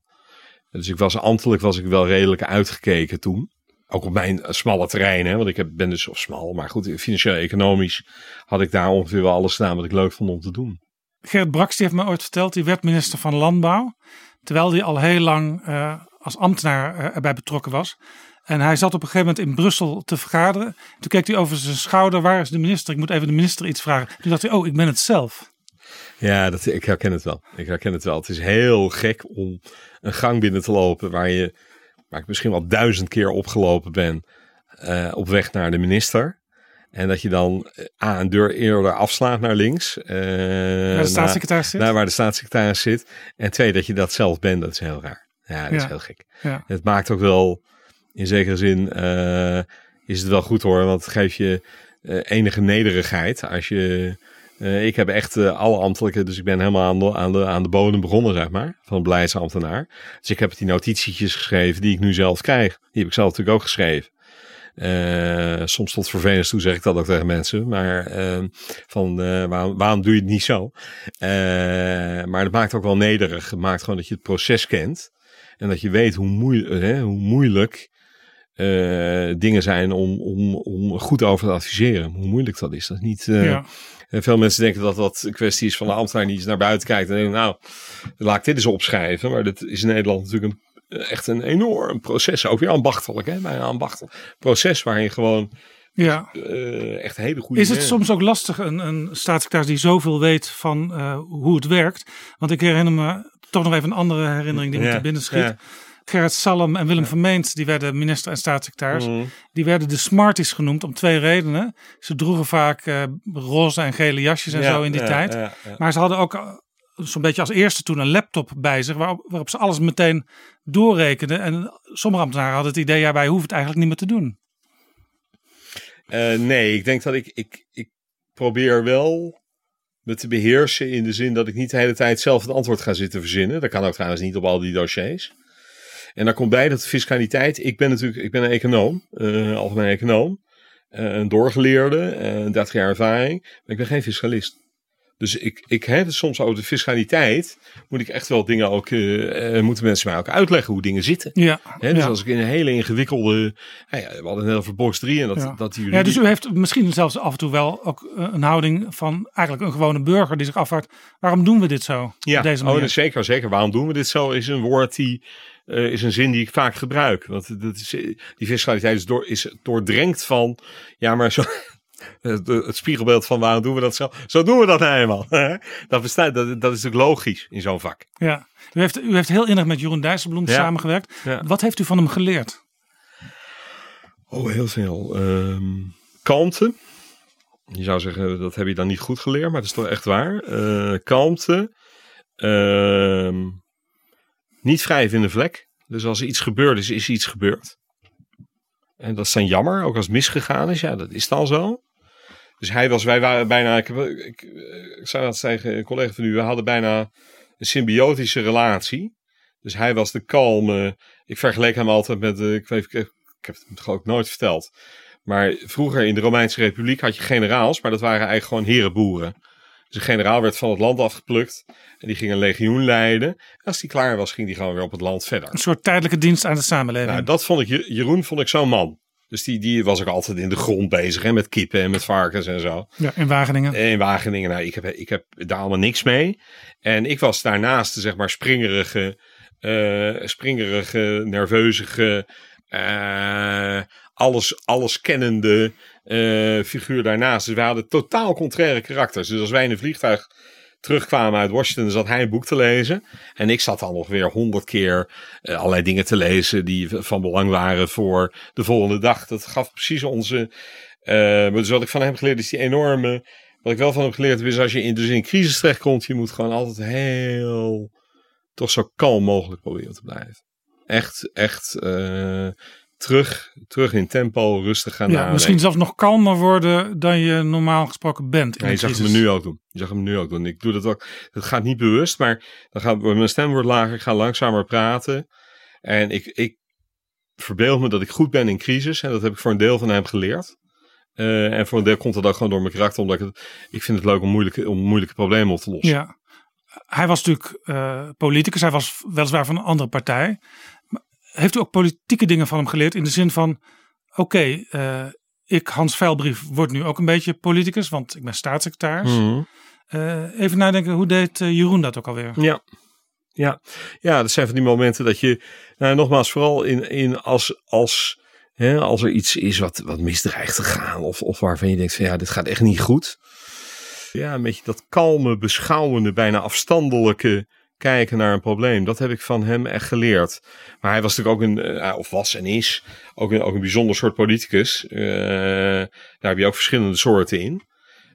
Dus ik was ambtelijk was ik wel redelijk uitgekeken toen. Ook op mijn smalle terrein, hè, want ik heb, ben dus of smal, maar goed, financieel-economisch had ik daar ongeveer wel alles gedaan wat ik leuk vond om te doen. Gerrit Braks heeft me ooit verteld, die werd minister van Landbouw. Terwijl hij al heel lang eh, als ambtenaar eh, erbij betrokken was. En hij zat op een gegeven moment in Brussel te vergaderen. Toen keek hij over zijn schouder. Waar is de minister? Ik moet even de minister iets vragen. Toen dacht hij, oh, ik ben het zelf. Ja, dat, ik herken het wel. Ik herken het wel. Het is heel gek om een gang binnen te lopen waar je, waar ik misschien wel duizend keer opgelopen ben, uh, op weg naar de minister. En dat je dan uh, A, een deur eerder afslaat naar links. Uh, waar de staatssecretaris zit. Naar waar de staatssecretaris zit. En twee, dat je dat zelf bent. Dat is heel raar. Ja, dat Ja. is heel gek. Ja. Het maakt ook wel, in zekere zin, eh, is het wel goed hoor. Want het geeft je eh, enige nederigheid. Als je, eh, ik heb echt eh, alle ambtelijke, dus ik ben helemaal aan de, aan, de, aan de bodem begonnen, zeg maar. Van beleidsambtenaar. Dus ik heb die notitietjes geschreven die ik nu zelf krijg. Die heb ik zelf natuurlijk ook geschreven. Eh, soms tot vervelend toe zeg ik dat ook tegen mensen. Maar eh, van waarom, waarom doe je het niet zo? Maar het maakt ook wel nederig. Het maakt gewoon dat je het proces kent. En dat je weet hoe, moe- hè, hoe moeilijk dingen zijn om, om, om goed over te adviseren. Hoe moeilijk dat is. Dat is niet. Ja. En veel mensen denken dat dat een kwestie is van de ambtenaar die eens naar buiten kijkt en denkt, nou, laat ik dit eens opschrijven. Maar dat is in Nederland natuurlijk een, echt een enorm proces. Ook weer ambachtelijk, hè? Bijna ambachtelijk. Proces waarin gewoon ja. eh, echt hele goede. Is het soms ook lastig, een, een staatssecretaris die zoveel weet van eh, hoe het werkt? Want ik herinner me toch nog even een andere herinnering die me Ja, te binnen schiet. ja. Gerrit Salm en Willem Vermeend, die werden minister en staatssecretaris. Mhm. Die werden de Smarties genoemd om twee redenen. Ze droegen vaak eh, roze en gele jasjes en Ja, zo in die ja, tijd. ja. Maar ze hadden ook eh, zo'n beetje als eerste toen een laptop bij zich, waarop, waarop ze alles meteen doorrekenden. En sommige ambtenaren hadden het idee, ja, wij hoeven het eigenlijk niet meer te doen. Eh, nee, ik denk dat ik, ik, ik probeer wel me te beheersen in de zin dat ik niet de hele tijd zelf het antwoord ga zitten verzinnen. Dat kan ook trouwens niet op al die dossiers. En daar komt bij dat de fiscaliteit, ik ben natuurlijk, ik ben een econoom, eh algemeen econoom, eh, een doorgeleerde, eh 30 jaar ervaring, maar ik ben geen fiscalist. Dus ik, ik heb soms over de fiscaliteit, moet ik echt wel dingen ook, eh, eh, moeten mensen mij ook uitleggen hoe dingen zitten. Ja, Hè, dus ja. als ik in een hele ingewikkelde. Nou ja, we hadden het net over box 3 en dat, Ja. dat die Ja, dus u heeft misschien zelfs af en toe wel ook eh, een houding van eigenlijk een gewone burger die zich afvraagt: waarom doen we dit zo? Ja, op deze oh, manier? dat zeker, zeker. Waarom doen we dit zo? Is een woord die. is een zin die ik vaak gebruik. Want dat is, die fiscaliteit is, door, is doordrenkt van. Ja, maar zo. Het het spiegelbeeld van waarom doen we dat zo? Zo doen we dat nou eenmaal. Dat, bestaat, dat, dat is natuurlijk logisch in zo'n vak. Ja. U, heeft, u heeft heel innig met Jeroen Dijsselbloem Ja. samengewerkt. Ja. Wat heeft u van hem geleerd? Oh, heel veel. Ehm kalmte. Je zou zeggen, dat heb je dan niet goed geleerd, maar dat is toch echt waar. Eh, kalmte. Ehm, niet wrijven in de vlek. Dus als er iets gebeurd is, is iets gebeurd. En dat is dan jammer, ook als het misgegaan is. Ja, dat is dan zo. Dus hij was, wij waren bijna, ik, ik, ik zei dat tegen een collega van u, we hadden bijna een symbiotische relatie. Dus hij was de kalme, ik vergeleek hem altijd met, ik, weet, ik, ik heb het geloof ik nooit verteld. Maar vroeger in de Romeinse Republiek had je generaals, maar dat waren eigenlijk gewoon herenboeren. Dus een generaal werd van het land afgeplukt en die ging een legioen leiden. En als die klaar was, ging die gewoon weer op het land verder. Een soort tijdelijke dienst aan de samenleving. Nou, dat vond ik, Je- Jeroen vond ik zo'n man. Dus die, die was ook altijd in de grond bezig, hè, met kippen en met varkens en zo. ja, in Wageningen. In Wageningen, nou, ik heb, ik heb daar allemaal niks mee. En ik was daarnaast de, zeg maar, springerige, eh springerige, nerveuzige, eh, alles, alles kennende eh, figuur daarnaast. Dus wij hadden totaal contraire karakters. Dus als wij in een vliegtuig terugkwamen uit Washington, zat hij een boek te lezen. En ik zat dan nog weer honderd keer eh, allerlei dingen te lezen die van belang waren voor de volgende dag. Dat gaf precies onze. eh, dus wat ik van hem geleerd is die enorme. Wat ik wel van hem geleerd heb is als je in, dus in een crisis je moet gewoon altijd heel. toch zo kalm mogelijk proberen te blijven. Echt, echt. eh, terug, terug in tempo, rustig gaan ja, misschien zelfs nog kalmer worden dan je normaal gesproken bent. In Ja, je zag hem nu ook doen. Je zag hem nu ook doen. Ik doe dat ook. Het gaat niet bewust, maar dan gaat mijn stem wordt lager. Ik ga langzamer praten. En ik, ik verbeel me dat ik goed ben in crisis. En dat heb ik voor een deel van hem geleerd. Eh, en voor een deel komt dat ook gewoon door mijn karakter. Omdat ik het, ik vind het leuk om moeilijke, om moeilijke problemen op te lossen. Ja. Hij was natuurlijk eh, politicus. Hij was weliswaar van een andere partij. Heeft u ook politieke dingen van hem geleerd? In de zin van, oké, eh, ik Hans Veilbrief word nu ook een beetje politicus. Want ik ben staatssecretaris. Mhm. Eh, even nadenken, hoe deed eh, Jeroen dat ook alweer? Ja. Ja. ja, dat zijn van die momenten dat je. Nou, nogmaals, vooral in, in als, als, hè, als er iets is wat, wat misdreigt te gaan. Of, of waarvan je denkt van ja, dit gaat echt niet goed. Ja, een beetje dat kalme, beschouwende, bijna afstandelijke kijken naar een probleem. Dat heb ik van hem echt geleerd. Maar hij was natuurlijk ook een, uh, of was en is, ook een, ook een bijzonder soort politicus. Uh, daar heb je ook verschillende soorten in.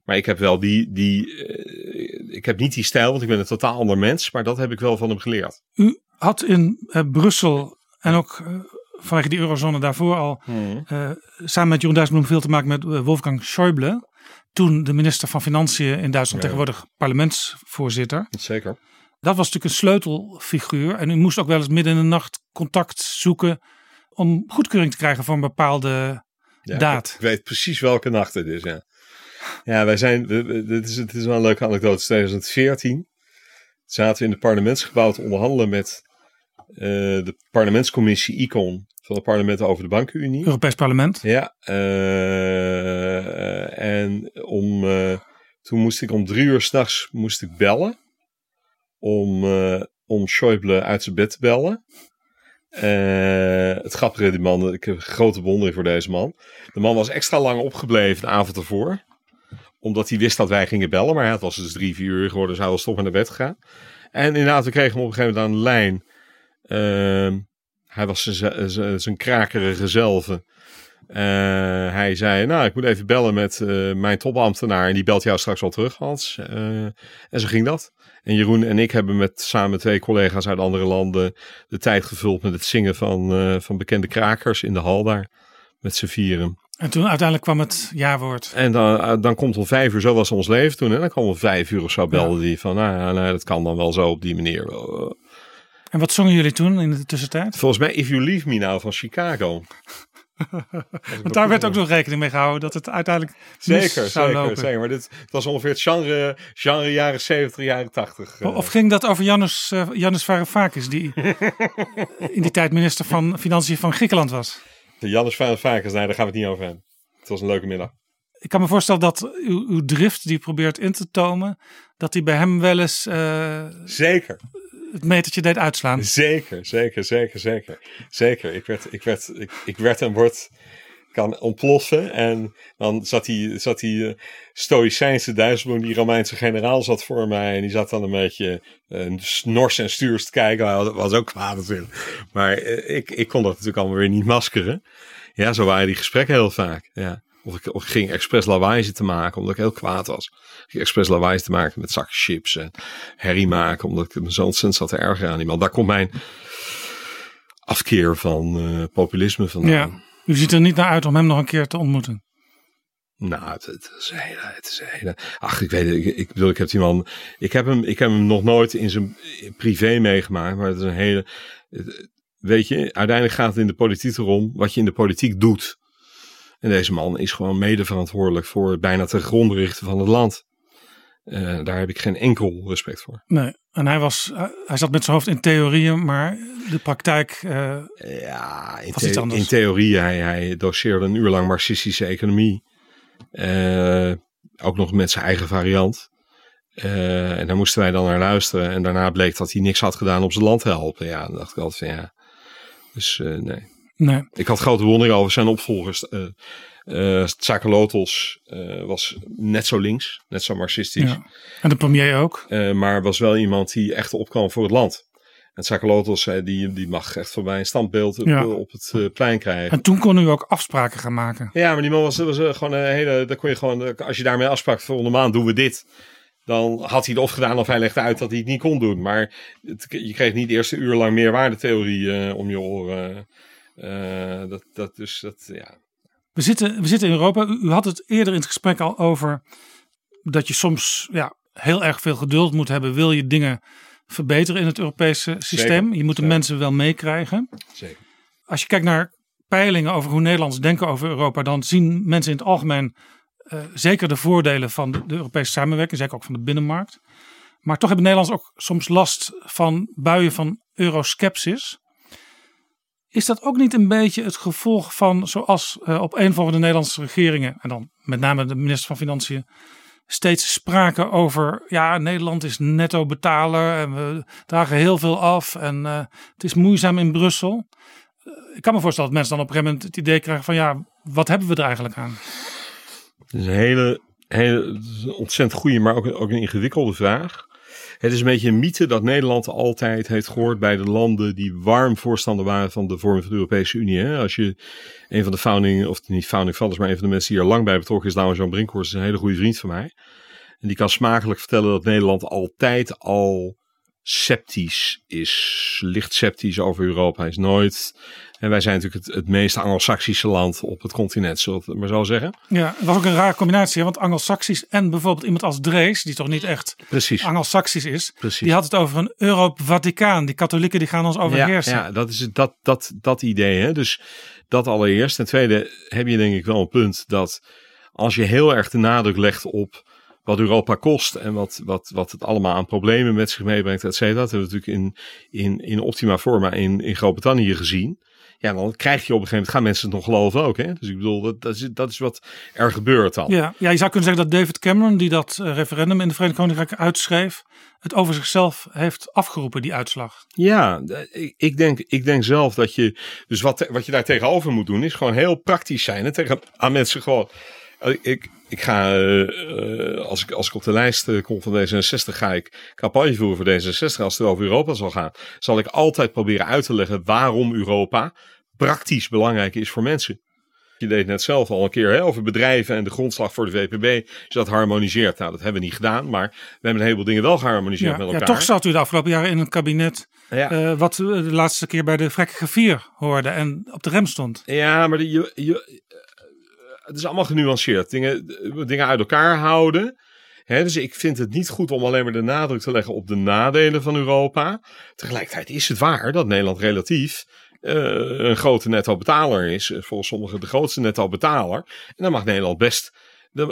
Maar ik heb wel die, die uh, ik heb niet die stijl, want ik ben een totaal ander mens. Maar dat heb ik wel van hem geleerd. U had in Brussel en ook vanwege die eurozone daarvoor al hmm. samen met Jeroen Dijsselbloem veel te maken met Wolfgang Schäuble. Toen de minister van Financiën in Duitsland, ja. tegenwoordig parlementsvoorzitter. Zeker. Dat was natuurlijk een sleutelfiguur. En u moest ook wel eens midden in de nacht contact zoeken om goedkeuring te krijgen voor een bepaalde ja, daad. Ik weet precies welke nacht het is, ja. Ja, wij zijn, dit is, het is wel een leuke anekdote. In 2014 zaten we in het parlementsgebouw te onderhandelen met uh, de parlementscommissie ICON van het parlement over de bankenunie. Europees parlement. Ja, uh, en om, toen moest ik om drie uur s'nachts moest ik bellen om, uh, om Schäuble uit zijn bed te bellen. Uh, het grappige, die man, ik heb grote bewondering voor deze man. De man was extra lang opgebleven de avond ervoor. Omdat hij wist dat wij gingen bellen. Maar het was dus drie, vier uur geworden, dus hij was toch naar bed gegaan. En inderdaad, we kregen hem op een gegeven moment aan de lijn. Uh, hij was zijn krakerige zelve. Uh, hij zei, nou, ik moet even bellen met mijn topambtenaar. En die belt jou straks wel terug, Hans. En zo ging dat. En Jeroen en ik hebben met samen twee collega's uit andere landen de tijd gevuld met het zingen van, uh, van bekende krakers in de hal daar. Met z'n vieren. En toen uiteindelijk kwam het jaarwoord. En dan, uh, dan komt om vijf uur, zo was ons leven toen. En dan kwam om vijf uur of zo belde die van, nou ja, nou, dat kan dan wel zo op die manier. En wat zongen jullie toen in de tussentijd? Volgens mij If You Leave Me Now van Chicago. Want daar werd ook nog rekening mee gehouden dat het uiteindelijk zeker, zou zeker, lopen. Zeker, maar dit het was ongeveer het genre, genre jaren 70, jaren 80. Uh. Of ging dat over Janus, uh, Janus Varoufakis, die in die tijd minister van Financiën van Griekenland was? De Janus Varoufakis, nee, daar gaan we het niet over hebben. Het was een leuke middag. Ik kan me voorstellen dat uw, uw drift die probeert in te tomen, dat die bij hem wel eens... Uh, zeker het metertje deed uitslaan. Zeker, zeker, zeker, zeker. Zeker. Ik werd, ik werd, ik, ik werd en word kan ontploffen. En dan zat die, zat die uh, stoïcijnse Duitsland, die Romeinse generaal zat voor mij. En die zat dan een beetje uh, nors en stuurs te kijken. Dat was ook kwaad natuurlijk. Maar uh, ik, ik kon dat natuurlijk allemaal weer niet maskeren. Ja, zo waren die gesprekken heel vaak. Ja. Of ik, of ik ging expres lawaai zitten maken, omdat ik heel kwaad was. Ik ging expres lawaai te maken met zakken chips en herrie maken, omdat ik me zo ontzettend zat te ergeren aan iemand. Daar komt mijn afkeer van uh, populisme vandaan. Ja, u ziet er niet naar uit om hem nog een keer te ontmoeten. Nou, het, het is een hele, het is een hele. Ach, ik weet het. Ik, ik bedoel, ik heb die man. Ik heb hem, ik heb hem nog nooit in zijn privé meegemaakt, maar het is een hele. Weet je, uiteindelijk gaat het in de politiek erom wat je in de politiek doet. En deze man is gewoon mede verantwoordelijk voor het bijna ten gronde richten van het land. Uh, daar heb ik geen enkel respect voor. Nee, en hij, was, hij zat met zijn hoofd in theorieën, maar de praktijk uh, ja, in, the in theorie, hij, hij doseerde een uur lang marxistische economie. ook nog met zijn eigen variant. en daar moesten wij dan naar luisteren. En daarna bleek dat hij niks had gedaan om zijn land te helpen. Ja, dan dacht ik altijd van ja. Dus nee. Nee. Ik had grote bewondering over zijn opvolgers. Uh, uh, Tsakalotos uh, was net zo links, net zo marxistisch. Ja. En de premier ook. Uh, maar was wel iemand die echt opkwam voor het land. En Tsakalotos, die, die mag echt voor mij een standbeeld ja. op, het plein krijgen. En toen kon u ook afspraken gaan maken. Ja, maar die man was, was gewoon een hele... Daar kon je gewoon, als je daarmee afsprak, volgende maand doen we dit. Dan had hij het of gedaan of hij legde uit dat hij het niet kon doen. Maar het, je kreeg niet eerst een uur lang meerwaardetheorie uh, om je oren. Uh, dat, dat, dus dat, ja. We zitten, we zitten in Europa. U, u, had het eerder in het gesprek al over dat je soms ja, heel erg veel geduld moet hebben. Wil je dingen verbeteren in het Europese systeem? Zeker, je moet de zeker. mensen wel meekrijgen. Zeker. Als je kijkt naar peilingen over hoe Nederlanders denken over Europa, dan zien mensen in het algemeen uh, zeker de voordelen van de, de Europese samenwerking, zeker ook van de binnenmarkt. Maar toch hebben Nederlanders ook soms last van buien van euroskepsis. Is dat ook niet een beetje het gevolg van zoals uh, op een van de Nederlandse regeringen, en dan met name de minister van Financiën, steeds spraken over, ja, Nederland is netto betaler en we dragen heel veel af en uh, het is moeizaam in Brussel. Uh, ik kan me voorstellen dat mensen dan op een gegeven moment het idee krijgen van, ja, wat hebben we er eigenlijk aan? Het is een hele, hele ontzettend goede, maar ook, ook een ingewikkelde vraag. Het is een beetje een mythe dat Nederland altijd heeft gehoord bij de landen die warm voorstander waren van de vorming van de Europese Unie. Als je een van de founding, of niet founding fathers, maar een van de mensen die er lang bij betrokken is, namelijk Jean Brinkhorst, is een hele goede vriend van mij. En die kan smakelijk vertellen dat Nederland altijd al sceptisch is, licht sceptisch over Europa. Hij is nooit en wij zijn natuurlijk het, het meest Anglo-Saxische land op het continent, zullen we het maar zo zeggen. Ja, het was ook een rare combinatie, want Anglo-Saxisch en bijvoorbeeld iemand als Drees, die toch niet echt Anglo-Saxisch is, Precies. die had het over een Europe-Vaticaan. Die katholieken die gaan ons overheersen. Ja, ja dat is dat, dat, dat idee. Hè? Dus dat allereerst. Ten tweede heb je denk ik wel een punt dat als je heel erg de nadruk legt op wat Europa kost en wat, wat, wat het allemaal aan problemen met zich meebrengt, et cetera. Dat hebben we natuurlijk in, in, in optima forma in, in Groot-Brittannië gezien. Ja, dan krijg je op een gegeven moment, gaan mensen het nog geloven ook. Hè? Dus ik bedoel, dat, dat, is, dat is wat er gebeurt dan. Ja, ja, je zou kunnen zeggen dat David Cameron, die dat eh, referendum in de Verenigd Koninkrijk uitschreef, het over zichzelf heeft afgeroepen, die uitslag. Ja, ik, ik, denk, ik denk zelf dat je, dus wat, wat je daar tegenover moet doen, is gewoon heel praktisch zijn. En tegen aan mensen gewoon, eh, ik, ik ga, uh, als, ik, als ik op de lijst kom van D66, ga ik campagne voeren voor D66. Als het over Europa zal gaan, zal ik altijd proberen uit te leggen waarom Europa praktisch belangrijk is voor mensen. Je deed net zelf al een keer hè, over bedrijven en de grondslag voor de VPB. Je dat harmoniseert. Nou, dat hebben we niet gedaan, maar we hebben een heleboel dingen wel geharmoniseerd ja, met elkaar. Ja, toch zat u de afgelopen jaren in een kabinet. Ja. Uh, wat de laatste keer bij de vrekkige vier hoorde en op de rem stond. Ja, maar de, je, je, het is allemaal genuanceerd. Dingen, dingen uit elkaar houden. dus ik vind het niet goed om alleen maar de nadruk te leggen op de nadelen van Europa. Tegelijkertijd is het waar dat Nederland relatief uh, een grote netto-betaler is. Eh, volgens sommigen de grootste netto-betaler. En dan mag Nederland best,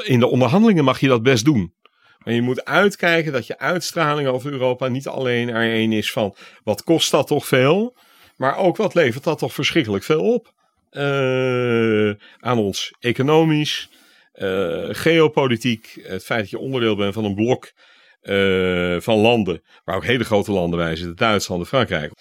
in de onderhandelingen mag je dat best doen. Maar je moet uitkijken dat je uitstraling over Europa niet alleen er een is van wat kost dat toch veel. Maar ook wat levert dat toch verschrikkelijk veel op aan ons economisch, uh, geopolitiek, het feit dat je onderdeel bent van een blok uh, van landen, waar ook hele grote landen bij zitten, Duitsland en Frankrijk.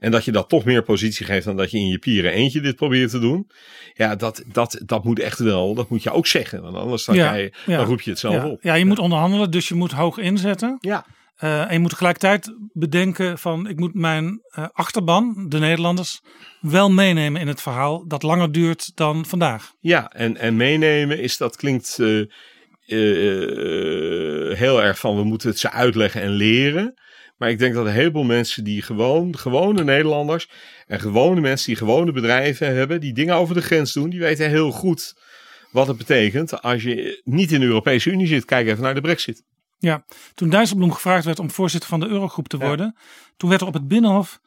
En dat je dat toch meer positie geeft dan dat je in je pieren eentje dit probeert te doen. Ja, dat, dat, dat moet echt wel, dat moet je ook zeggen. Want anders dan, ja, je, dan roep je het zelf ja. op. Ja, je moet onderhandelen, dus je moet hoog inzetten. Ja. Uh, en je moet tegelijkertijd bedenken van ik moet mijn uh, achterban, de Nederlanders, wel meenemen in het verhaal dat langer duurt dan vandaag. Ja, en, en meenemen is dat klinkt uh, heel erg van we moeten het ze uitleggen en leren. Maar ik denk dat een heleboel mensen die gewoon, gewone Nederlanders en gewone mensen die gewone bedrijven hebben, die dingen over de grens doen, die weten heel goed wat het betekent als je niet in de Europese Unie zit. Kijk even naar de Brexit. Ja, toen Dijsselbloem gevraagd werd om voorzitter van de Eurogroep te worden, toen werd er op het Binnenhof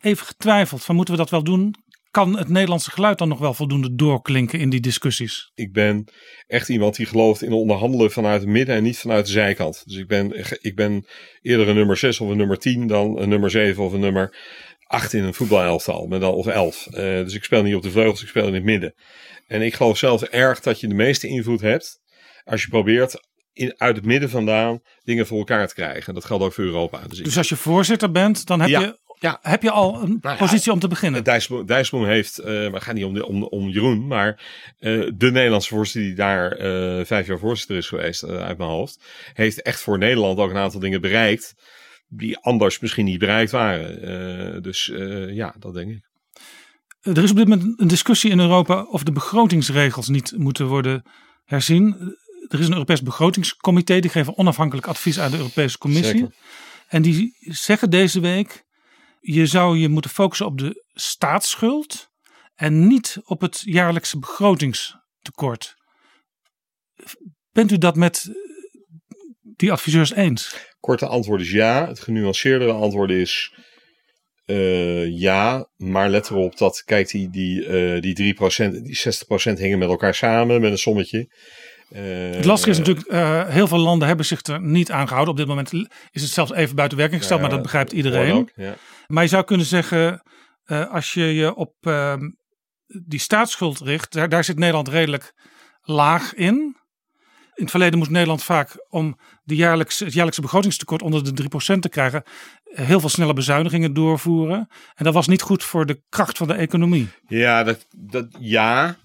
even getwijfeld van moeten we dat wel doen? Kan het Nederlandse geluid dan nog wel voldoende doorklinken in die discussies? Ik ben echt iemand die gelooft in onderhandelen vanuit het midden en niet vanuit de zijkant. Dus ik ben, ik ben eerder een nummer 6 of een nummer 10 dan een nummer 7 of een nummer 8 in een voetbalelftal, met dan, of 11. Uh, dus ik speel niet op de vleugels, ik speel in het midden. En ik geloof zelf erg dat je de meeste invloed hebt als je probeert in, uit het midden vandaan dingen voor elkaar te krijgen. Dat geldt ook voor Europa. Dus, dus als je voorzitter bent, dan heb, je, ja. heb je al een nou positie om te beginnen. Dijsselbloem, Dijsselbloem heeft, uh, maar het gaat niet om, de, om, om Jeroen, maar uh, de Nederlandse voorzitter die daar uh, vijf jaar voorzitter is geweest uit mijn hoofd, heeft echt voor Nederland ook een aantal dingen bereikt die anders misschien niet bereikt waren. dus ja, dat denk ik. Er is op dit moment een discussie in Europa of de begrotingsregels niet moeten worden herzien er is een Europees begrotingscomité. Die geven onafhankelijk advies aan de Europese Commissie. En die zeggen deze week: je zou je moeten focussen op de staatsschuld. En niet op het jaarlijkse begrotingstekort. Bent u dat met die adviseurs eens? Korte antwoord is ja. Het genuanceerdere antwoord is uh, ja. Maar let erop dat, kijk, die, die, uh, die 3%, die 60% hingen met elkaar samen met een sommetje. Uh, het lastige is natuurlijk, uh, heel veel landen hebben zich er niet aan gehouden. Op dit moment is het zelfs even buiten werking gesteld, maar dat begrijpt iedereen. Ook. Maar je zou kunnen zeggen, uh, als je je op ehm, die staatsschuld richt, daar, daar zit Nederland redelijk laag in. in het verleden moest Nederland vaak om de jaarlijks, het jaarlijkse begrotingstekort onder de 3% te krijgen, heel veel snelle bezuinigingen doorvoeren. En dat was niet goed voor de kracht van de economie. Ja, dat, dat, ja.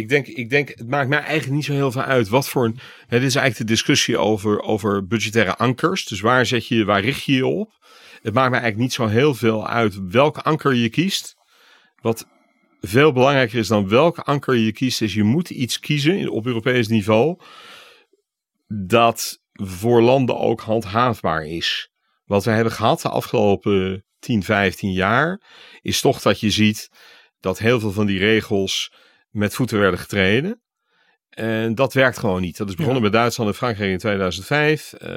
Ik denk, ik denk, het maakt mij eigenlijk niet zo heel veel uit wat voor een. Dit is eigenlijk de discussie over, over budgettaire ankers. Dus waar zet je, waar richt je je op? Het maakt mij eigenlijk niet zo heel veel uit welke anker je kiest. Wat veel belangrijker is dan welke anker je kiest, is je moet iets kiezen op Europees niveau dat voor landen ook handhaafbaar is. Wat we hebben gehad de afgelopen 10, 15 jaar, is toch dat je ziet dat heel veel van die regels met voeten werden getreden. En dat werkt gewoon niet. Dat is begonnen met Duitsland en Frankrijk in 2005. Eh,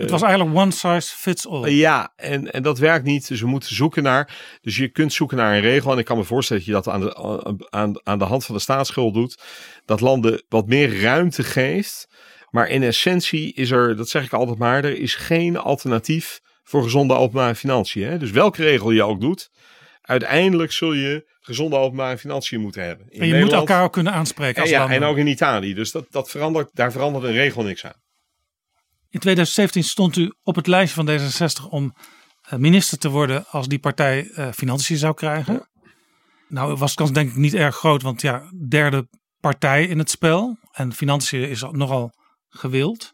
Het was eigenlijk one size fits all. ja, en, en dat werkt niet. Dus we moeten zoeken naar. Dus je kunt zoeken naar een regel. En ik kan me voorstellen dat je dat aan de, aan, aan de hand van de staatsschuld doet. Dat landen wat meer ruimte geeft. Maar in essentie is er, dat zeg ik altijd maar, er is geen alternatief voor gezonde openbare financiën. Hè? Dus welke regel je ook doet, uiteindelijk zul je gezonde openbare financiën moeten hebben. In en je moet elkaar ook kunnen aanspreken en, als ja, landen. en ook in Italië. Dus dat, dat verandert, daar verandert een regel niks aan. In 2017 stond u op het lijstje van D66 om eh, minister te worden als die partij eh, financiën zou krijgen. Nou was de kans denk ik niet erg groot, want ja, derde partij in het spel. En financiën is al- nogal gewild.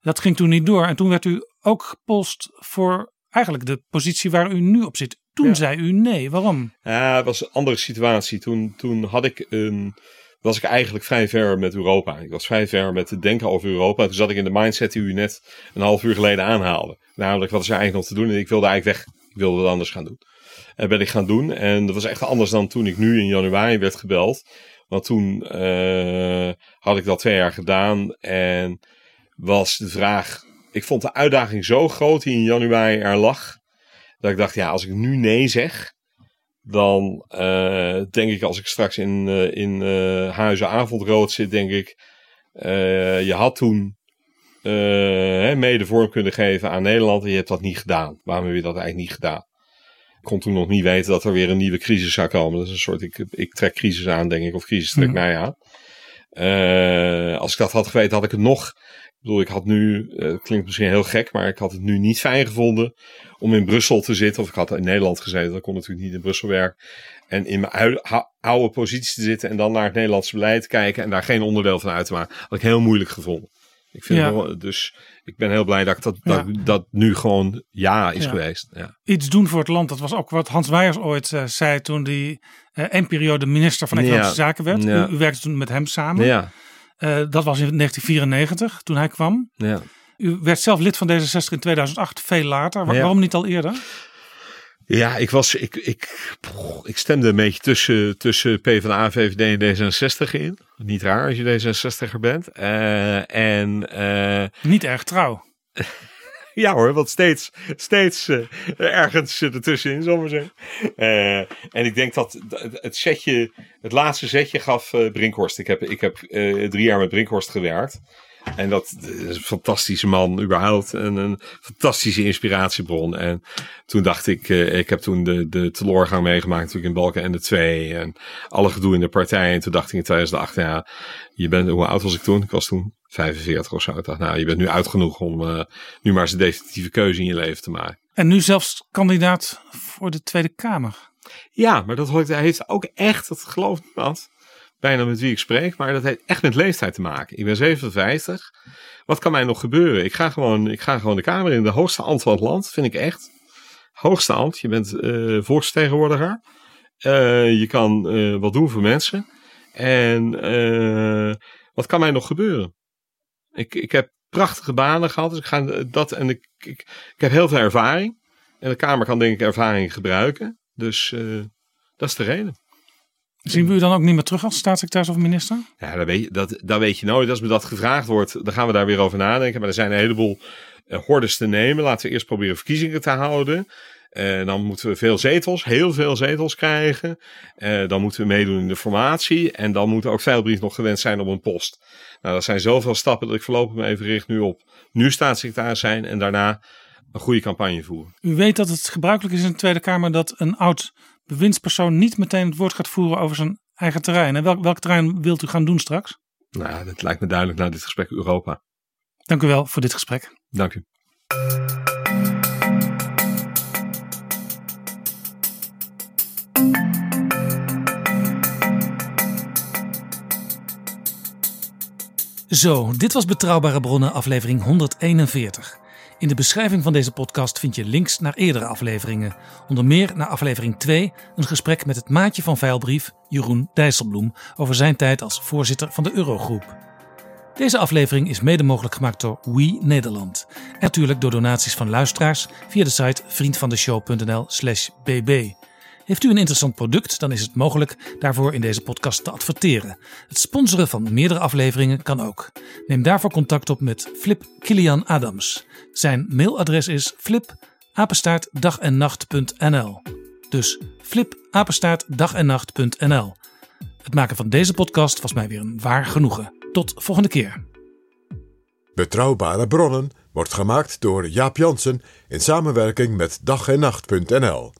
Dat ging toen niet door. En toen werd u ook gepolst voor eigenlijk de positie waar u nu op zit. Toen Ja. zei u nee. Waarom? Ja, het was een andere situatie. Toen, toen had ik een, was ik eigenlijk vrij ver met Europa. Ik was vrij ver met het denken over Europa. Toen zat ik in de mindset die u net een half uur geleden aanhaalde. Namelijk, wat is er eigenlijk nog te doen? En ik wilde eigenlijk weg. Ik wilde wat anders gaan doen. En ben ik gaan doen. En dat was echt anders dan toen ik nu in januari werd gebeld. Want toen eh, had ik dat twee jaar gedaan. En was de vraag... Ik vond de uitdaging zo groot die in januari er lag. Dat ik dacht, ja, als ik nu nee zeg dan eh, denk ik als ik straks in, eh, in eh, Huizen Avondrood zit, denk ik, je had toen hè, mede vorm kunnen geven aan Nederland en je hebt dat niet gedaan. Waarom heb je dat eigenlijk niet gedaan? Ik kon toen nog niet weten dat er weer een nieuwe crisis zou komen. Dat is een soort, ik, ik trek crisis aan, denk ik, of crisis trekt Mhm. mij aan. Als ik dat had geweten, had ik het nog. Ik bedoel, ik had nu, het klinkt misschien heel gek, maar ik had het nu niet fijn gevonden om in Brussel te zitten. Of ik had in Nederland gezeten, dat kon natuurlijk niet in Brussel werken. En in mijn oude positie te zitten en dan naar het Nederlandse beleid kijken en daar geen onderdeel van uit te maken. Had ik heel moeilijk gevonden. Ik vind Ja. wel- dus ik ben heel blij dat ik dat, Ja. dat, dat nu gewoon ja is Ja. geweest. Ja. Iets doen voor het land. Dat was ook wat Hans Wijers ooit eh, zei toen hij eh één periode minister van Economische. Zaken werd. Ja. U, u werkte toen met hem samen. Ja, dat was in 1994 toen hij kwam. ja. U werd zelf lid van D66 in 2008, veel later. Ja. Waarom niet al eerder? Ja, ik, was, ik, ik, ik stemde een beetje tussen, tussen PvdA, VVD en D66 in. Niet raar als je D66er bent. Eh, en eh, Niet erg trouw. ja hoor, want steeds, steeds eh, ergens ertussenin, zal ik maar zeggen. Eh, en ik denk dat het- setje, het laatste zetje gaf eh, Brinkhorst. Ik heb, ik heb drie jaar met Brinkhorst gewerkt. En dat is een fantastische man überhaupt. En een fantastische inspiratiebron. En toen dacht ik, eh, ik heb toen de, de teleurgang meegemaakt natuurlijk in Balken en de twee. En alle gedoe in de partij. En toen dacht ik in 2008, ja, je bent, hoe oud was ik toen? Ik was toen 45 of zo. Ik dacht, nou, je bent nu oud genoeg om eh, nu maar eens een definitieve keuze in je leven te maken. En nu zelfs kandidaat voor de Tweede Kamer. Ja, maar dat heeft ook echt, dat gelooft niemand, bijna met wie ik spreek, maar dat heeft echt met leeftijd te maken. Ik ben 57. Wat kan mij nog gebeuren? Ik ga gewoon, ik ga gewoon de Kamer in. De hoogste ambt van het land, vind ik echt. Hoogste ambt. Je bent eh volksvertegenwoordiger. Eh, je kan eh, wat doen voor mensen. En wat kan mij nog gebeuren? Ik, ik heb prachtige banen gehad. Dus ik ga dat en ik, ik, ik heb heel veel ervaring. En de Kamer kan denk ik ervaring gebruiken. Dus dat is de reden. Zien we u dan ook niet meer terug als staatssecretaris of minister? Ja, dat weet, je, dat, dat weet je nooit. Als me dat gevraagd wordt, dan gaan we daar weer over nadenken. Maar er zijn een heleboel eh, hordes te nemen. Laten we eerst proberen verkiezingen te houden. Eh, dan moeten we veel zetels, heel veel zetels krijgen. Eh, dan moeten we meedoen in de formatie. En dan moet ook Veilbrief nog gewend zijn op een post. Nou, dat zijn zoveel stappen dat ik voorlopig me even richt nu op nu staatssecretaris zijn. En daarna een goede campagne voeren. U weet dat het gebruikelijk is in de Tweede Kamer dat een oud bewindspersoon niet meteen het woord gaat voeren over zijn eigen terrein. En welk, welk terrein wilt u gaan doen straks? Nou, dat lijkt me duidelijk na dit gesprek Europa. Dank u wel voor dit gesprek. Dank u. Zo, dit was Betrouwbare Bronnen, aflevering 141. In de beschrijving van deze podcast vind je links naar eerdere afleveringen. Onder meer naar aflevering 2, een gesprek met het maatje van Veilbrief, Jeroen Dijsselbloem, over zijn tijd als voorzitter van de Eurogroep. Deze aflevering is mede mogelijk gemaakt door We Nederland. En natuurlijk door donaties van luisteraars via de site vriendvandeshow.nl/slash bb. Heeft u een interessant product, dan is het mogelijk daarvoor in deze podcast te adverteren. Het sponsoren van meerdere afleveringen kan ook. Neem daarvoor contact op met Flip Kilian Adams. Zijn mailadres is flipapenstaartdagennacht.nl. Dus flipapenstaartdagennacht.nl. Het maken van deze podcast was mij weer een waar genoegen. Tot volgende keer. Betrouwbare bronnen wordt gemaakt door Jaap Jansen in samenwerking met dag en nacht.nl.